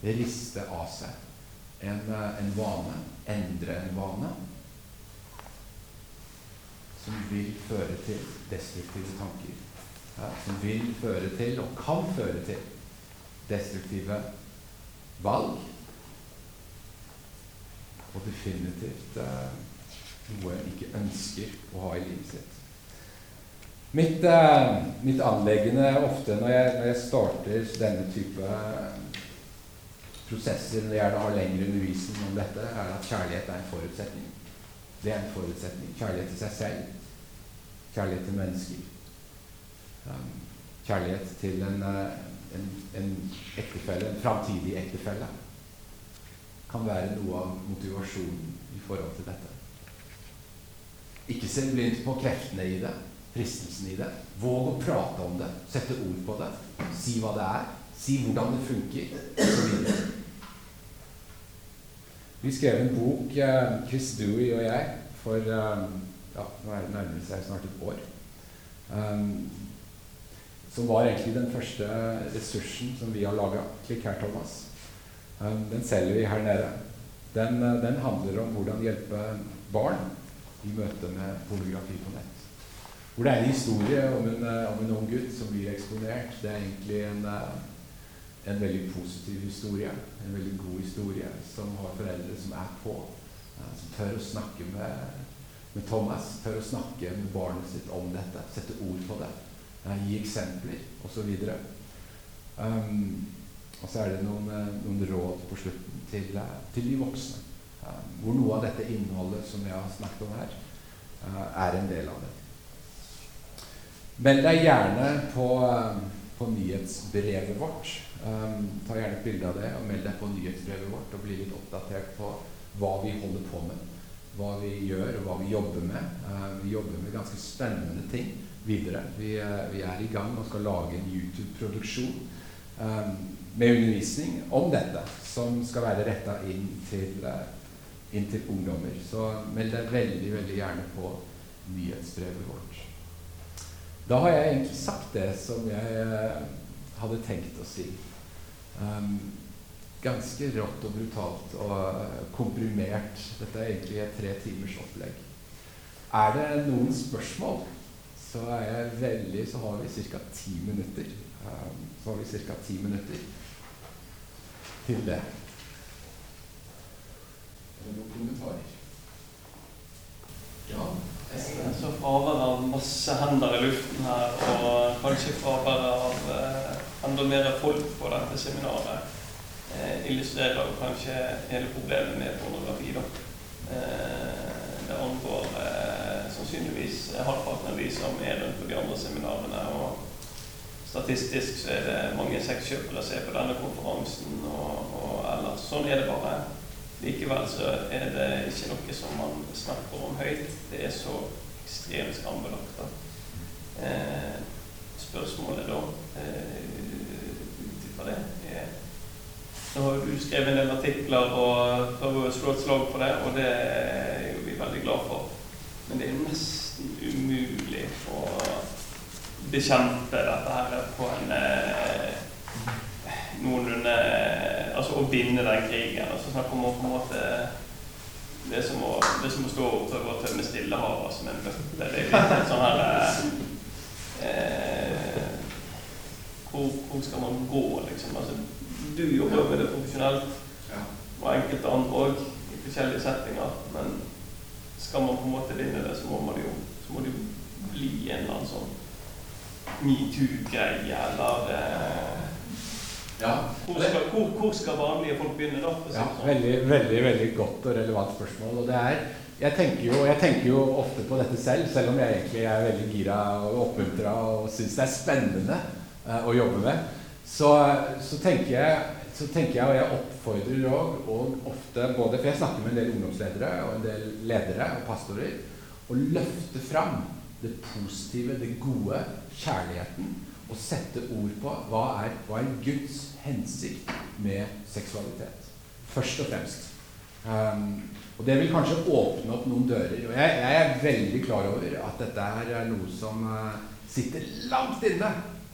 riste av seg en, eh, en vane, endre en vane, som vil føre til destruktive tanker som vil føre til, og kan føre til, destruktive valg. Og definitivt eh, noe en ikke ønsker å ha i livet sitt. Mitt, eh, mitt anleggende ofte når jeg, når jeg, starter denne type prosesser, når jeg gjerne har lengre undervisning om dette, er at kjærlighet er en forutsetning. Det er en forutsetning. Kjærlighet til seg selv. Kjærlighet til mennesker. Um, kjærlighet til en, uh, en, en ektefelle, en framtidig ektefelle, kan være noe av motivasjonen i forhold til dette. Ikke se blindt på kreftene i det, fristelsen i det. Våg å prate om det, sette ord på det, si hva det er, si hvordan det funker. Vi skrev en bok, uh, Chris Dewey og jeg, for uh, ja, nå er det nærmere seg snart et år. Um, som var egentlig den første ressursen som vi har laga. Klikk her, Thomas. Um, den selger vi her nede. Den, uh, den, handler om hvordan hjelpe barn i møte med pornografi på nett. Hvor det er en historie om en, uh, om en ung gutt som blir eksponert. Det er egentlig en, uh, en veldig positiv historie, en veldig god historie, som har foreldre som er på, som tør å snakke med, med, Thomas, tør å snakke med barnet sitt om dette, sette ord på det, gi eksempler osv. Um, og så er det noen, noen råd på slutten til, til de voksne, hvor noe av dette innholdet som jeg har snakket om her, er en del av det. Meld deg gjerne på, um, på nyhetsbrevet vårt. Um, ta gjerne et bilde av det og meld deg på nyhetsbrevet vårt og bli litt oppdatert på hva vi holder på med. Hva vi gjør, og hva vi jobber med. Uh, vi jobber med ganske spennende ting videre. Vi, uh, vi er i gang og skal lage en YouTube-produksjon um, med undervisning om dette, som skal være retta inn, uh, inn til ungdommer. Så meld deg veldig, veldig gjerne på nyhetsbrevet vårt. Da har jeg egentlig sagt det som jeg uh, hadde tenkt å si. Um, ganske rått og brutalt og komprimert. Dette er egentlig et tre timers opplegg. Er det noen spørsmål, så jeg veldig Så har vi ca. ti minutter. Um, så har vi ca. ti minutter til det. Er det noen kommentarer? Ja. Så fravær av masse hender i luften her, og kanskje fravær av eh, enda mer folk på dette seminaret, eh, illustrerer kanskje hele problemet med pornografi. da. Eh, det angår eh, sannsynligvis halvparten av de som er rundt på de andre seminarene. og Statistisk så er det mange sexkjøpere som er på denne konferansen, og, og ellers. Sånn er det bare. Likevel så er det ikke noe som man snakker om høyt. Det er så ekstremt skambelagt. Eh, spørsmålet da eh, ut ifra det er Nå har du skrevet en del artikler og prøver å slå et slag for det, og det er jo vi veldig glad for. Men det er nesten umulig å bekjempe dette her på en eh, noenlunde Altså å vinne den krigen. Altså snakker man på en måte det som å, det som å stå og prøve å tømme Stillehavet som en bøtte. Det er litt sånn her eh, hvor, hvor, skal man gå, liksom? Altså, du jobber med det profesjonelt, og enkelte andre òg, i forskjellige settinger. Men skal man på en måte vinne det, så må, man jo, så må det jo bli en eller annen sånn metoo-greie, eller eh, ja. Hvor, skal, hvor, hvor, skal, vanlige folk begynne, da? Ja, sånn? veldig, veldig, veldig godt og relevant spørsmål. Og det er, jeg tenker, jo, jeg tenker jo ofte på dette selv, selv om jeg egentlig er veldig gira og oppmuntra og syns det er spennende uh, å jobbe med. Så, så, tenker jeg, så, tenker jeg, og jeg oppfordrer òg, og ofte både For jeg snakker med en del ungdomsledere og en del ledere og pastorer, å løfte fram det positive, det gode, kjærligheten Og sette ord på hva er, hva er Guds hensikt med seksualitet. Først og fremst. Um, og det vil kanskje åpne opp noen dører. Og jeg, jeg, er veldig klar over at dette her er noe som uh, sitter langt inne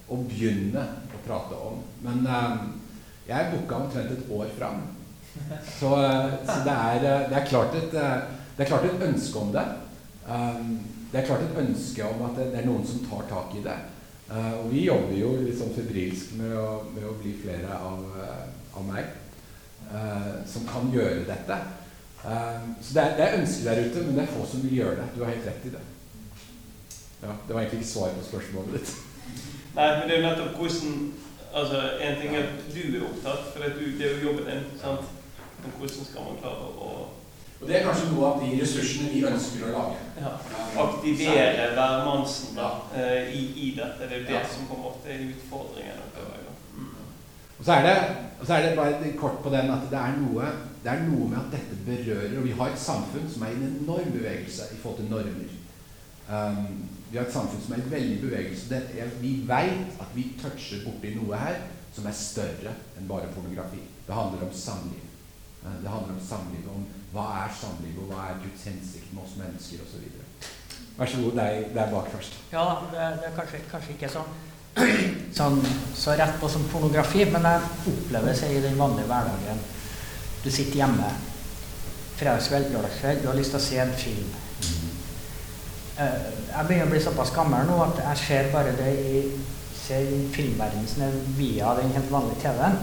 å begynne å prate om. Men um, jeg booka omtrent et år fram. Så, uh, så det, er, uh, det, er klart et, det er klart et ønske om det. Um, det er klart et ønske om at det, er noen som tar tak i det. Og vi jobber jo litt sånn febrilsk med å, med å bli flere av, av meg som kan gjøre dette. så det er, det er ønske der ute, men det er få som vil gjøre det. Du har helt rett i det. Ja, Det var egentlig ikke svar på spørsmålet ditt. Nei, men det er jo nettopp hvordan altså, En ting er at du er opptatt, for det er jo jobben din. sant? Men hvordan skal man klare å og Det er kanskje noe av de ressursene vi ønsker å lage. Ja. Aktivere hvermannsen ja. uh, i, i, dette. Det er det ja. som på en måte er utfordringen. Mm. Og så er, det, og så er det bare kort på den at det er, noe, det er noe med at dette berører Og vi har et samfunn som er i en enorm bevegelse i forhold til normer. Um, vi har et samfunn som er i veldig bevegelse. Det, vi veit at vi toucher borti noe her som er større enn bare pornografi. Det handler om samliv. Uh, det handler om samliv, om hva er samliv, og hva er Guds hensikt med oss mennesker osv. Vær så god, deg der bak først. Ja, det, det er kanskje, kanskje ikke sånn, *clears throat* sånn, så rett på som pornografi, men jeg opplever seg i den vanlige hverdagen. Du sitter hjemme fredagskveld, lørdagskveld, du har lyst til å se en film. Mm. Jeg begynner å bli såpass gammel nå at jeg ser bare det i ser filmverdenen er via den helt vanlige TV-en,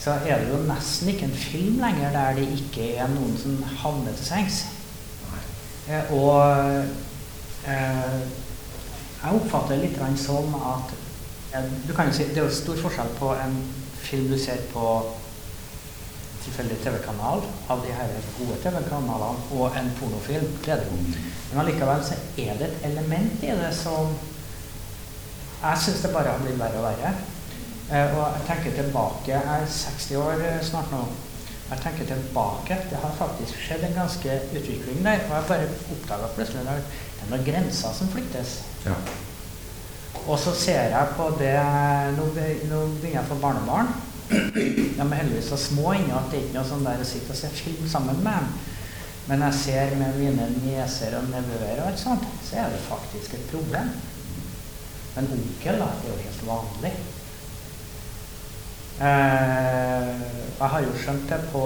så er det jo nesten ikke en film lenger der det ikke er noen som havner til sengs. Eh, og eh, jeg oppfatter det litt som at eh, du kan jo si, Det er jo stor forskjell på en film du ser på tilfeldig TV-kanal av de her gode TV-kanalene og en pornofilm. Det er det jo. Men allikevel så er det et element i det som Jeg syns det bare har blitt verre og verre. Eh, og jeg tenker tilbake Jeg er 60 år eh, snart nå. Jeg tenker tilbake. Det har faktisk skjedd en ganske utvikling der. Og jeg bare oppdaga plutselig at det er noen grenser som flyttes. Ja. Og så ser jeg på det Nå, nå begynner jeg å få barnebarn. De er heldigvis så små ennå at det er ikke noe sånn der å sitte og se film sammen med dem. Men jeg ser med mine nieser og nevøer og alt sånt, så er det faktisk et problem. Men onkel da, det er jo helt vanlig. Eh, jeg har jo skjønt det på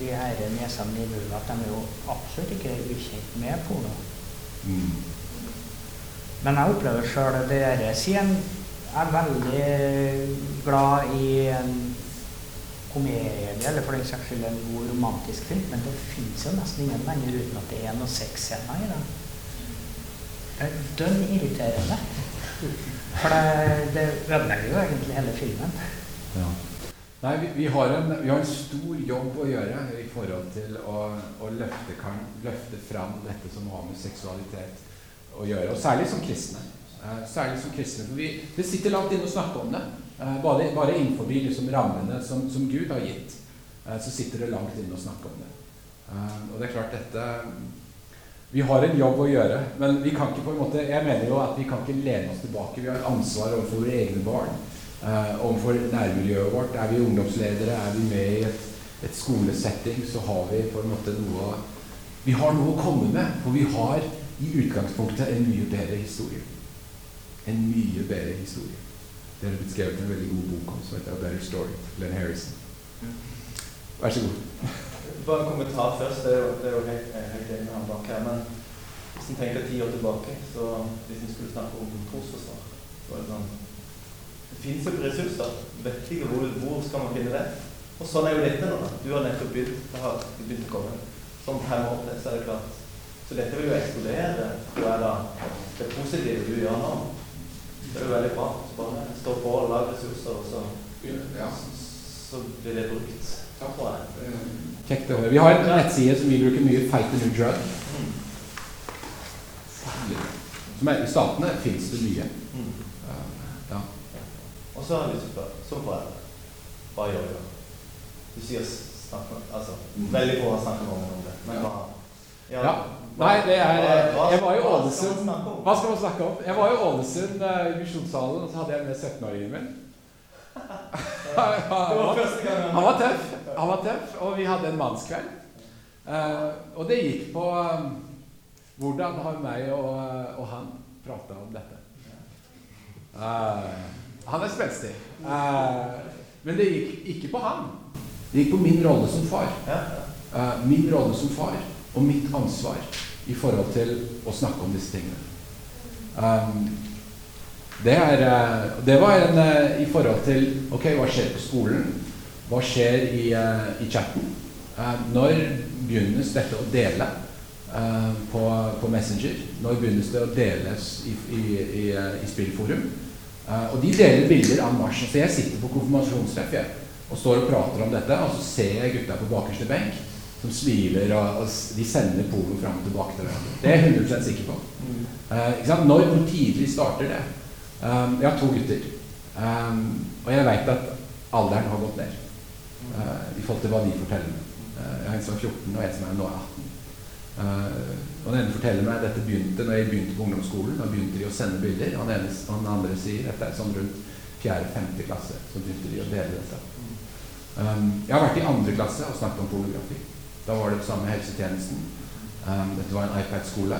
de her niesene mine at de er jo absolutt ikke ukjent med porno. Mm. Men jeg opplever sjøl det dere siden jeg er veldig glad i en komedie, eller for den saks skyld en god romantisk film, men det fins jo nesten ingen lenger uten at det er noen sexscener i den. Det er dønn irriterende. For det, det ødelegger jo egentlig hele filmen. Ja. Nei, vi, vi, har en, vi, har en, stor jobb å gjøre i forhold til å, å løfte, kan, løfte fram dette som har med seksualitet å gjøre, og særlig som kristne. Eh, særlig som kristne. For vi, det sitter langt inne å snakke om det. Eh, bare, bare innenfor liksom, rammene som, som, Gud har gitt, eh, så sitter det langt inne å snakke om det. Og det er klart dette Vi har en jobb å gjøre, men vi kan ikke på en måte Jeg mener jo at vi kan ikke lene oss tilbake. Vi har ansvar overfor våre egne barn. overfor nærmiljøet vårt. Er vi ungdomsledere, er vi med i et, et skolesetting, så har vi på en måte noe Vi har noe å komme med, for vi har i utgangspunktet en mye bedre historie en mye bedre historie. Det er blitt skrevet en veldig god bok om som heter A Better Story. Glenn Harrison. Vær så god. Bare en kommentar først. Det er jo, det er jo helt, helt enig med han bak her. Men hvis en tenker ti år tilbake, så hvis en skulle snakke om trosforsvar, så er det sånn Det finnes jo ressurser. Vet ikke hvor, hvor skal man finne det. Og sånn er jo dette nå. Du har nettopp begynt, det har begynt å komme. Sånn fem år til, så er det klart. Så dette vil jo eksplodere. Hva er da det positive du gjør nå? Det er jo veldig bra. Så bare stå på og lag ressurser, og så, ja. så blir det brukt. Takk for det. Kjekt å høre. Vi har en nettside som vi bruker mye, Fight the New Drug. Mm. Som er, I statene fins det mye. Mm. ja. Og så har jeg lyst til å spørre, som foreldre, hva gjør du? Du sier snakk altså, Veldig få har snakket om det. Men hva ja. Nei, det er Jeg var i Ålesund Hva skal man snakke om? Jeg var i Ålesund i Misjonssalen, og så hadde jeg med 17-åringen min. *laughs* han, var tøff. Han var tøff, og vi hadde en mannskveld. Uh, og det gikk på hvordan har meg og, og han prata om dette. han er spenstig. men det gikk ikke på han. Det gikk på min rolle som far. min rolle som far og mitt ansvar i forhold til å snakke om disse tingene. Um, det, er, eh, det, var en uh, i forhold til Ok, hva skjer på skolen? Hva skjer i, uh, i chatten? Uh, når begynnes dette å dele på, på, Messenger? Når begynnes det å deles i, i, i, i spillforum? og de deler bilder av marsjen. Så jeg sitter på konfirmasjonstreff og står og prater om dette, og så ser jeg gutta på bakerste benk som smiler, og, og de sender porno fram og tilbake til hverandre. Det er jeg 100 sikker på. Uh, Når, hvor tidlig starter det? Um, jeg har to gutter. Um, og jeg veit at alderen har gått ned uh, i forhold til hva de forteller meg. Uh, jeg har en som er 14, og en som er nå 18. og den ene forteller meg at dette begynte når jeg begynte på ungdomsskolen. Da begynte de å sende bilder. Han, ene, han andre sier dette er sånn rundt 4.-5. klasse. Så begynte de å dele dette. Um, jeg har vært i andre klasse og snakket om pornografi. Da var det samme helsetjenesten. Um, dette var en iPad-skole.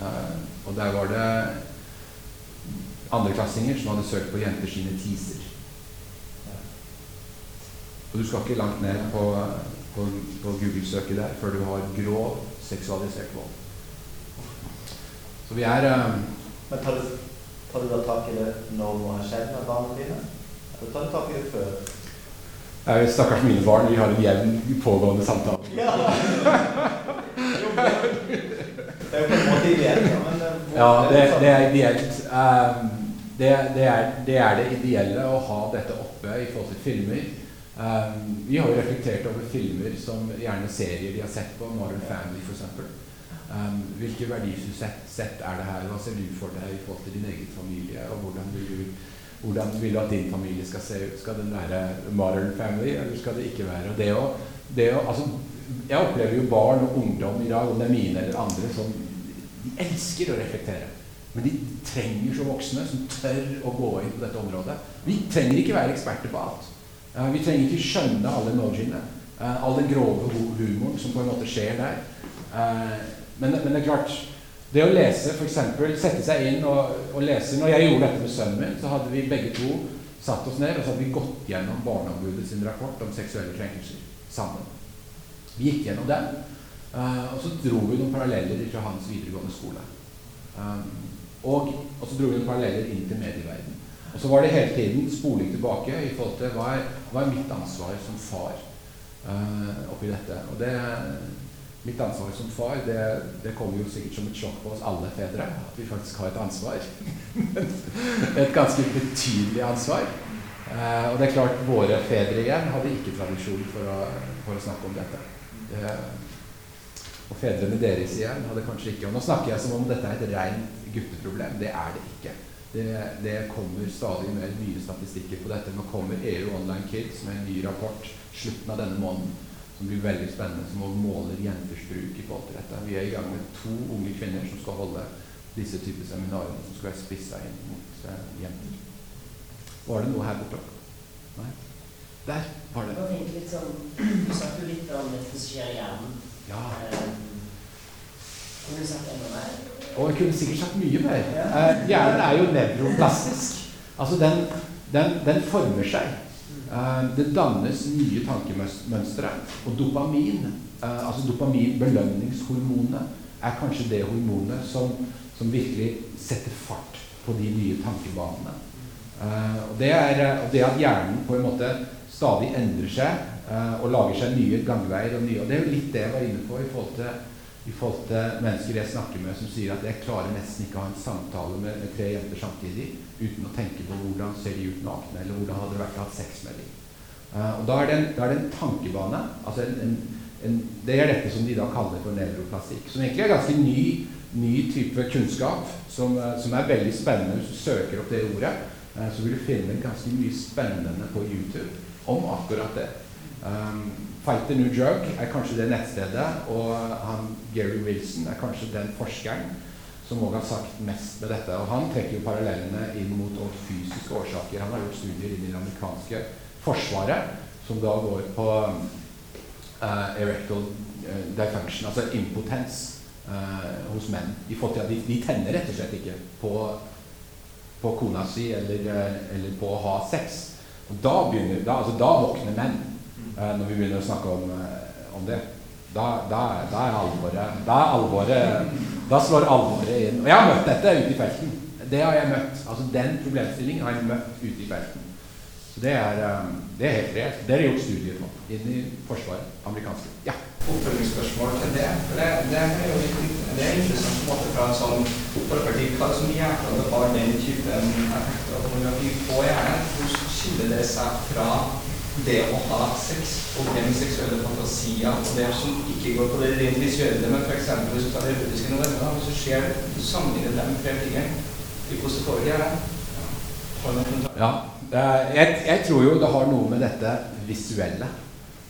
Uh, og der var det andreklassinger som hadde søkt på jenter sine teaser. Og du skal ikke langt ned på, på, på Google-søket der før du har grov seksualisert vold. Så vi er um, Men tar du, tar du da tak i det når noe har skjedd med barna dine? Eller tar du tak i det før? Eh, Stakkars mine barn, de har en jevn pågående samtale. *laughs* Ja. Det er jo på en måte ideelt, men eh, Ja, det, det er ideelt. Um, det, det, er, det er det ideelle å ha dette oppe i forhold til filmer. Um, vi har jo reflektert over filmer som gjerne serier de har sett på, Modern Family f.eks. Um, hvilke verdisett sett er det her? Hva ser du for deg i forhold til din egen familie? Og hvordan vil du, hvordan vil du at din familie skal se ut? Skal den være modern family, eller skal det ikke være? Det å, det å, altså, jeg opplever jo barn og ungdom i dag, om det er mine eller andre, som de elsker å reflektere. Men de trenger så voksne som tør å gå inn på dette området. Vi trenger ikke være eksperter på alt. Eh, vi trenger ikke skjønne alle emojiene. eh, all den grove humoren som på en måte skjer der. Eh, men, men det er klart Det å lese, f.eks. sette seg inn og, og lese Når jeg gjorde dette med sønnen min, så hadde vi begge to satt oss ned og så hadde vi gått gjennom Barneombudets rapport om seksuelle krenkelser sammen. Vi gikk gjennom den, eh, og så dro vi noen paralleller fra hans videregående skole. Um, og, og så dro vi noen paralleller inn til medieverden. Og så var det hele tiden spoling tilbake i forhold til hva er, hva er mitt ansvar som far eh, oppi dette. Og det, mitt ansvar som far det, det kommer jo sikkert som et sjokk på oss alle fedre. At vi faktisk har et ansvar. *laughs* et ganske betydelig ansvar. Eh, og det er klart, våre fedre igjen hadde ikke tradisjon for å, for å snakke om dette. Eh, og fedrene deres igjen hadde kanskje ikke Og nå snakker jeg som om dette er et rent gutteproblem. Det er det ikke. Det, det kommer stadig mer nye statistikker på dette. Nå kommer EU Online Kids med en ny rapport slutten av denne måneden som blir veldig spennende, som også måler jenters bruk i forhold til dette. Vi er i gang med to unge kvinner som skal holde disse typer seminarer som skal være spissa inn mot eh, jenter. Var det noe her borte? Nei? Der var det. Litt sånn, Du snakket litt om det som skjer i hjernen. Ja. Eh, Kunne du sagt enda mer? Og jeg kunne sikkert sagt mye mer. Eh, hjernen er jo nevroplastisk. Altså den, den, den former seg. Eh, det dannes nye tankemønstre. Og dopamin, eh, altså dopamin, belønningshormonet, er kanskje det hormonet som, som virkelig setter fart på de nye tankebanene. Eh, og det, er, og det at hjernen på en måte stadig endrer seg og lager seg nye gangveier og nye Og det er jo litt det jeg var inne på i forhold til i forhold til mennesker jeg snakker med som sier at jeg klarer nesten ikke å ha en samtale med, tre jenter samtidig uten å tenke på hvordan ser de ut nakne, eller hvordan hadde det vært å ha sex med dem. Uh, og da er, det en, er det en tankebane. altså en, en, en, Det er dette som de da kaller for nevroplastikk. Som egentlig er ganske ny, ny type kunnskap, som, eh, som er veldig spennende. Hvis du søker opp det ordet, Uh, så vil du finne ganske mye spennende på YouTube om akkurat det. Um, Fight the New Drug er kanskje det nettstedet, og han Gary Wilson er kanskje den forskeren som også har sagt mest med dette. Og han trekker jo parallellene inn mot fysiske årsaker. Han har gjort studier i det amerikanske forsvaret, som da går på uh, erectile uh, dysfunction, altså impotens uh, hos menn. At de, de tenner rett og slett ikke på, på kona si eller, eller på å ha sex. Og da, begynner, da, altså, da våkner menn eh, når vi begynner å snakke om, eh, om det. Da, da, da er alvoret Da alvoret Da slår alvoret inn. Og jeg har møtt dette ute i felten. Det har jeg møtt. Altså Den problemstillingen har jeg møtt ute i felten. Så det er, eh, det er helt reelt. Det har gjort studier på inn i Forsvaret. Amerikanske. Ja. oppfølgingsspørsmål til det. For det, det er jo litt det er interessant på en måte fra en sånn forperspektiv. Hva er det som det har den typen effekter av pornografi på? Hvordan skiller det seg fra det å ha sex og den seksuelle fantasia og det som ikke går på det rent visuelle, men f.eks. hvis du tar erotiske noveller, så skjer det du sammenligner dem med flere ting, hvordan det du noen kommentar? Ja, jeg, jeg tror jo det har noe med dette visuelle.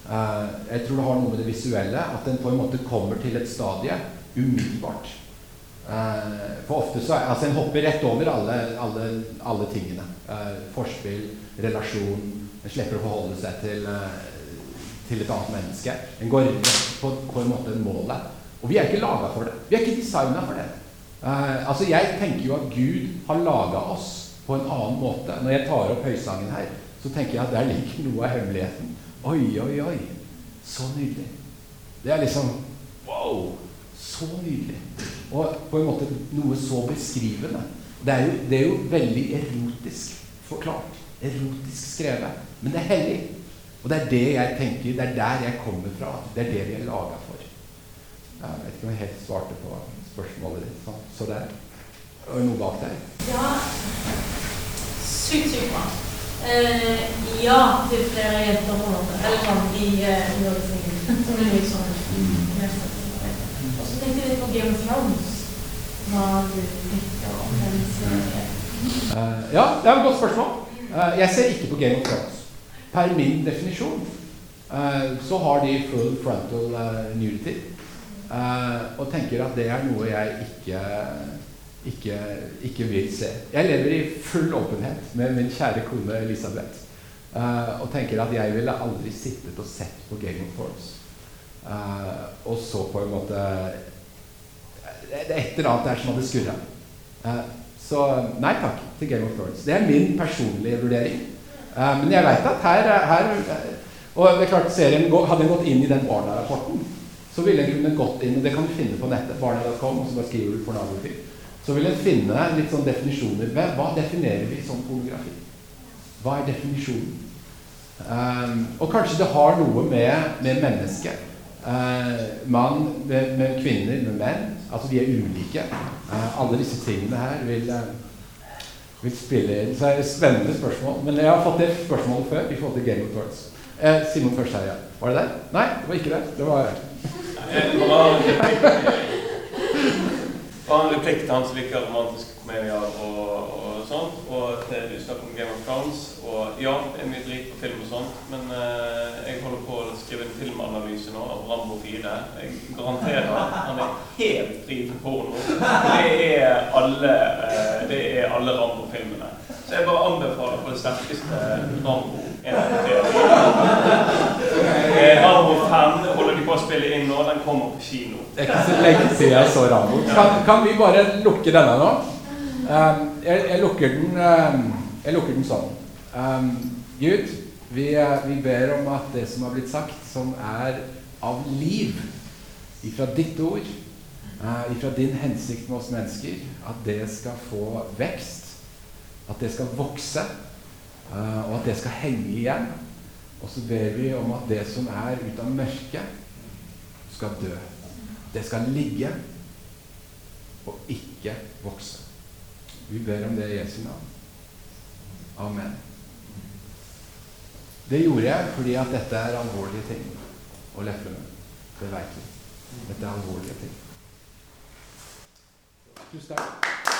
Eh, jeg tror det har noe med det visuelle, at den på en måte kommer til et stadie umiddelbart. Eh, for ofte så er, altså En hopper rett over alle, alle, alle tingene. Eh, forspill, relasjon. En slipper å forholde seg til, eh, til et annet menneske. En går rett på, på en måte målet. Og vi er ikke laga for det. Vi er ikke designa for det. Uh, altså Jeg tenker jo at Gud har laga oss på en annen måte. Når jeg tar opp høysangen her, så tenker jeg at der ligger noe av hemmeligheten. Oi, oi, oi. Så nydelig. Det er liksom Wow! Så nydelig. Og på en måte noe så beskrivende. Det er, jo, det er jo veldig erotisk forklart. Erotisk skrevet. Men det er hellig. Og det er det jeg tenker, det er der jeg kommer fra. Det er det vi er laga for. Jeg vet ikke om jeg helt svarte på spørsmålet ditt. Så, så det er noe bak der. Ja, sykt, sykt bra. Eh, ja til flere jenter på måte. Eller sånn i eh, undervisningen. *laughs* Som er litt sånn neste. Og så tenkte jeg litt på Game of Thrones. Hva du tenker om den serien. Eh, ja, det er et godt spørsmål. Eh, jeg ser ikke på Game of Thrones. Per min definisjon eh, så har de full frontal eh, nudity. Eh, og tenker at det er noe jeg ikke, ikke, ikke vil se. Jeg lever i full åpenhet med min kjære kone Elisabeth. og tenker at jeg ville aldri sittet og sett på Game of Thrones. Og så på en måte et eller annet der som hadde skurra. Så nei takk til Game of Thrones. Det er min personlige vurdering. Eh, men jeg veit at her, her Og det er klart serien Hadde jeg gått inn i den Barna-rapporten, så ville den kunne gått inn, og det kan du finne på nettet, barna.com, og så bare skriver du pornografi. Så vil en finne litt sånn definisjoner. Hva definerer vi som pornografi? Hva er definisjonen? Um, og kanskje det har noe med, med mennesket. Uh, mann med, med kvinner, med menn. Altså vi er ulike. Uh, alle disse tingene her vil, uh, vil spille inn. Så det er et spennende spørsmål. Men jeg har fått det spørsmålet før i forhold til Game of Thrones. Eh, Simon først her, ja. Var det der? Nei, det var ikke det. Det var *laughs* Det var en replikk- til han som liker romantiske komedier og, og sånt. Og til budskap om Game of Thrones. Og ja, det er mye drit på film og sånt, men eh, jeg holder på å skrive en filmanalyse nå av Rambo 4. Jeg garanterer han er helt drit for porno. Det er alle, eh, det er alle Rambo-filmene. Så jeg bare anbefaler på det sterkeste Rambo 1 Eh, Rambo 5 holder de på å spille inn nå. Den kommer på kino. Det er ikke så lenge siden jeg så Rambo. Kan, kan vi bare lukke denne nå? Um, jeg, jeg, lukker den, um, jeg lukker den sånn. Um, Gud, vi, eh, vi ber om at det som har blitt sagt, som er av liv ifra ditt ord, uh, ifra din hensikt med oss mennesker, at det skal få vekst, at det skal vokse, uh, og at det skal henge igjen. Og så ber vi om at det som er ut av mørket, skal dø. Det skal ligge og ikke vokse. Vi ber om det i Jesu navn. Amen. Det gjorde jeg fordi at dette er alvorlige ting å lefle med. Det veit vi. Dette er alvorlige ting. Tusen takk.